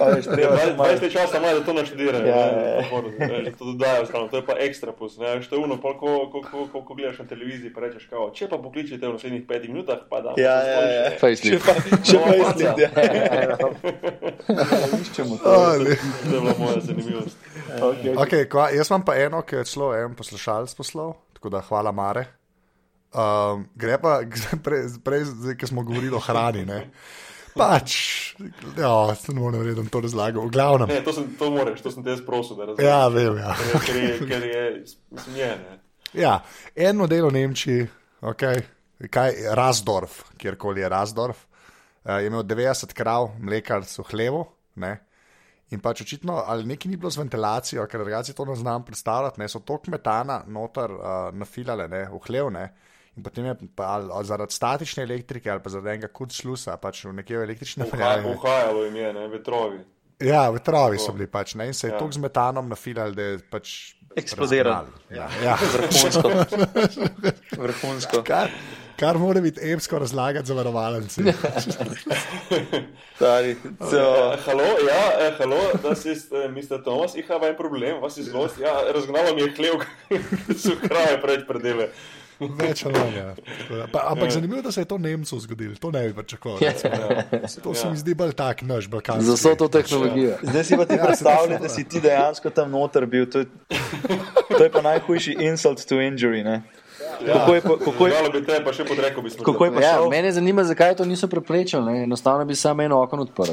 a veš, treba se malo... 20 let časa imajo, da to naštudirajo. Ja, ne, ja, ja. ne, že to dodajo, stalno, to je pa ekstra plus. Ne, veš, to je uno, pol, ko, ko, ko, ko, ko gledaš na televiziji, pa rečeš, kao, če pa pokličete v naslednjih petih minutah, pa da. Ja, ja, ja. Pa, če pa No, je faca. sled, ja. Iščemo to. A, le. To je bila moja zanimivost. Okay, okay. Okay, kva, jaz imam pa eno, ki je celo en poslušalec poslal, tako da hvala Mare. Um, gre pa prej, prej zdaj, ki smo govorili o hrani. Ne? Pač, ja, se ne morem da bom to razlagal. V glavnem. Ne, to, sem, to moraš, to sem te jaz prosil, da razumeš. Ja, vem. Ja. Ker je, ker je, ker je, ne. Ja, eno delo v Nemčiji, okay. kaj Razdorf, kjerkoli je Razdorf, uh, je imel 90 krav, mlekarc v hlevu. Ne? In pač očitno, ali nekaj ni bilo z ventilacijo, ker drugače to ne znam predstavljati, ne? so tok metana noter uh, nafilale ne? v hlev. Ne? In potem je pa, ali, ali zaradi statične elektrike ali pa zaradi enega kud slusa, pač v nekje električne napeljave. uhajalo jim je, ne, vetrovi. Ja, vetrovi so bili pač, ne? in se je Ja. ja. tok z metanom nafilal, da je pač. Eksplodiralo. razgnali. Ja, ja. Vrhunsko. Vrhunsko. Kar, kar mora biti epsko razlagati za varovalence. Stari, Ja, so, hallo, ja, eh, hallo, das ist äh, Mr. Thomas, ich habe ein Problem, was ist los? Ja, razgnalo mi je hlev, so krave preč predele. Več ali manj. Ja. Ampak zanimivo, da se je to Nemcu zgodilo, to ne bi pričakoval. recimo. To se mi zdi bolj tak, naš balkanski. Za vso to tehnologijo. zdaj si pa ti predstavljaj, da si ti dejansko tam noter bil. To je, to je pa najhujši insult to injury. Ne? Kako je pa, kako je, bi te, pa še podrekel bi kako je pa Ja, šel? mene zanima, zakaj to niso preprečili. Ne? Enostavno bi samo eno okno odprl.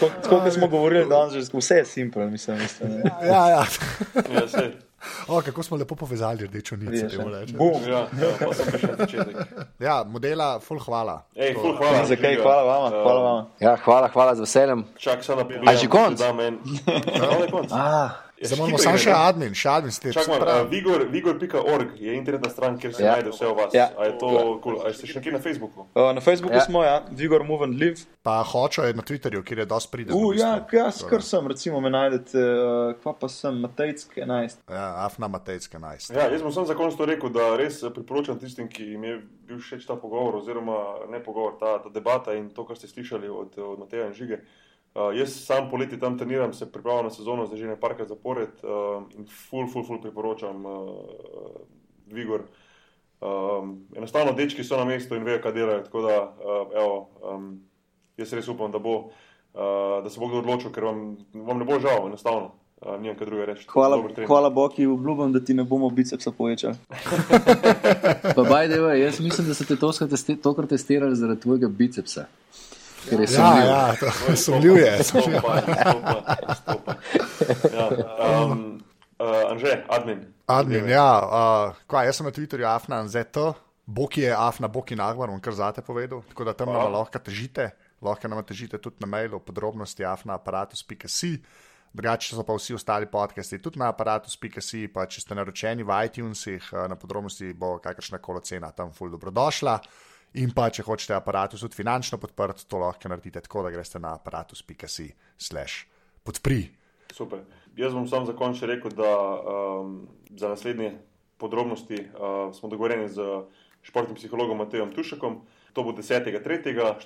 Tako kot smo govorili danes, že vse je simpel, mislim. mislim. Ja, ja. Ja, sej. O, kako smo lepo povezali rdečo. Bum. Ja, ja, začetek. Ja, modela, full hvala. Ej, ful, hvala. Zakaj? Žiga. Hvala vama. Hvala Eh, vama. ja, hvala, hvala z veseljem. Čak, samo na pogled. A že konc? Da, men. Konc. Ah, Ja, Zdaj moramo samo še admin, še admin ste. Čakaj, uh, Vigor, Vigor.org je internetna stran, kjer se Ja. najde vse o vas. Ja. A je to kul? A ste še nekje na Facebooku? Uh, na Facebooku Ja. ja. smo, ja, Vigor Move and Live. Pa hočo je na Twitterju, kjer je dosti priden. Uh, ja, jaz kar sem, recimo, me najdete, uh, kva pa sem, Matejc 11. Ja, Afna Matejska 11. Ja, jaz samo za konec to rekel, da res eh, priporočam tistim, ki jim je bil všeč ta pogovor, oziroma ne pogovor, ta, ta debata in to, kar ste slišali od, od Mateja in Žige. Uh, jaz sam poleti tam treniram, se pripravljam na sezono, zdaj že ne parkrat zapored uh, in full, full, full priporočam uh, Vigor. Um, enostavno, dečki so na mestu in vejo, kaj delajo. Tako da, uh, evo, um, jaz res upam, da, bo, uh, da se bo kdo odločil, ker vam, vam ne bo žal, enostavno. Uh, nimam kaj drugega reči. Hvala, hvala Boki, obljubim, da ti ne bomo bicepsa povečali. Pa by the way, jaz mislim, da so te tokrat testi- tokrat testirali zaradi tvojega bicepsa. Ker je Ja, sumljiv. ja, to sumljiv je. sumljiv. Stopa, stopa, stopa. Ja, um, uh, Anže, admin. Admin, ja, uh, kva, jaz sem na Twitterju Afna ZT, Boki je Afna, Boki Nagvar, bom kar zate povedal, tako da tam nam lahko težite, lahko nam težite tudi na mailu, podrobnosti afnaaparatus.si. Drugače so pa vsi ostali podcasti tudi na aparatus.si, pa če ste naročeni v iTunesih, eh, na podrobnosti bo kakršna koli cena tam ful dobrodošla. In pa če hočete aparatus tudi finančno podprti, to lahko naredite tako, da greste na aparatus.si slash podpri. Super. Jaz bom sam za konec rekel, da um, za naslednje podrobnosti uh, smo dogovorjeni z športnim psihologom Matejem Tušekom. To bo 10.3.,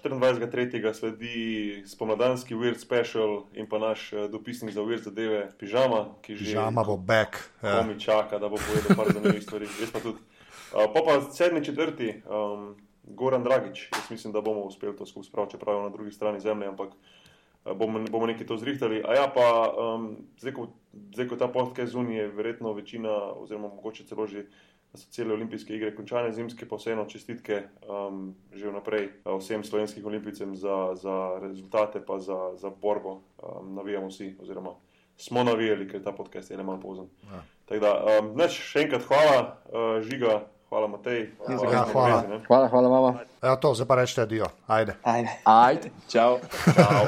24.3. sledi spomladanski Weird Special in pa naš uh, dopisnik za Weird zadeve, pižama, ki že Žama bo back. Ja. komi čaka, da bo povedal par zanimivih stvari. Jaz pa tudi. Uh, pa pa sedmi, četrti, um, Goran Dragič. Jaz mislim, da bomo uspeli to skupaj spraviti, čeprav je na drugi strani zemlje, ampak uh, bomo, bomo nekaj to zrihtali. A ja, pa um, zdaj, ko, zdaj, ko ta podcast zunaj, je verjetno večina, oziroma mogoče celo že, da so cele olimpijske igre končane, zimske pa vseeno čestitke um, že vnaprej uh, vsem slovenskim olimpijcem za, za rezultate, pa za, za borbo. Um, navijamo vsi, oziroma smo navijali, ker ta podcast je le malo pozen. Ja. Tako da, um, neč, še enkrat hvala, uh, Žiga, hvala Matej. Ja, za hvala. vezi, ne. Hvala, hvala, mama. Ja, to, zdaj pa rečete, adijo. Ajde. Ajde. Ajde. Čau. Čau.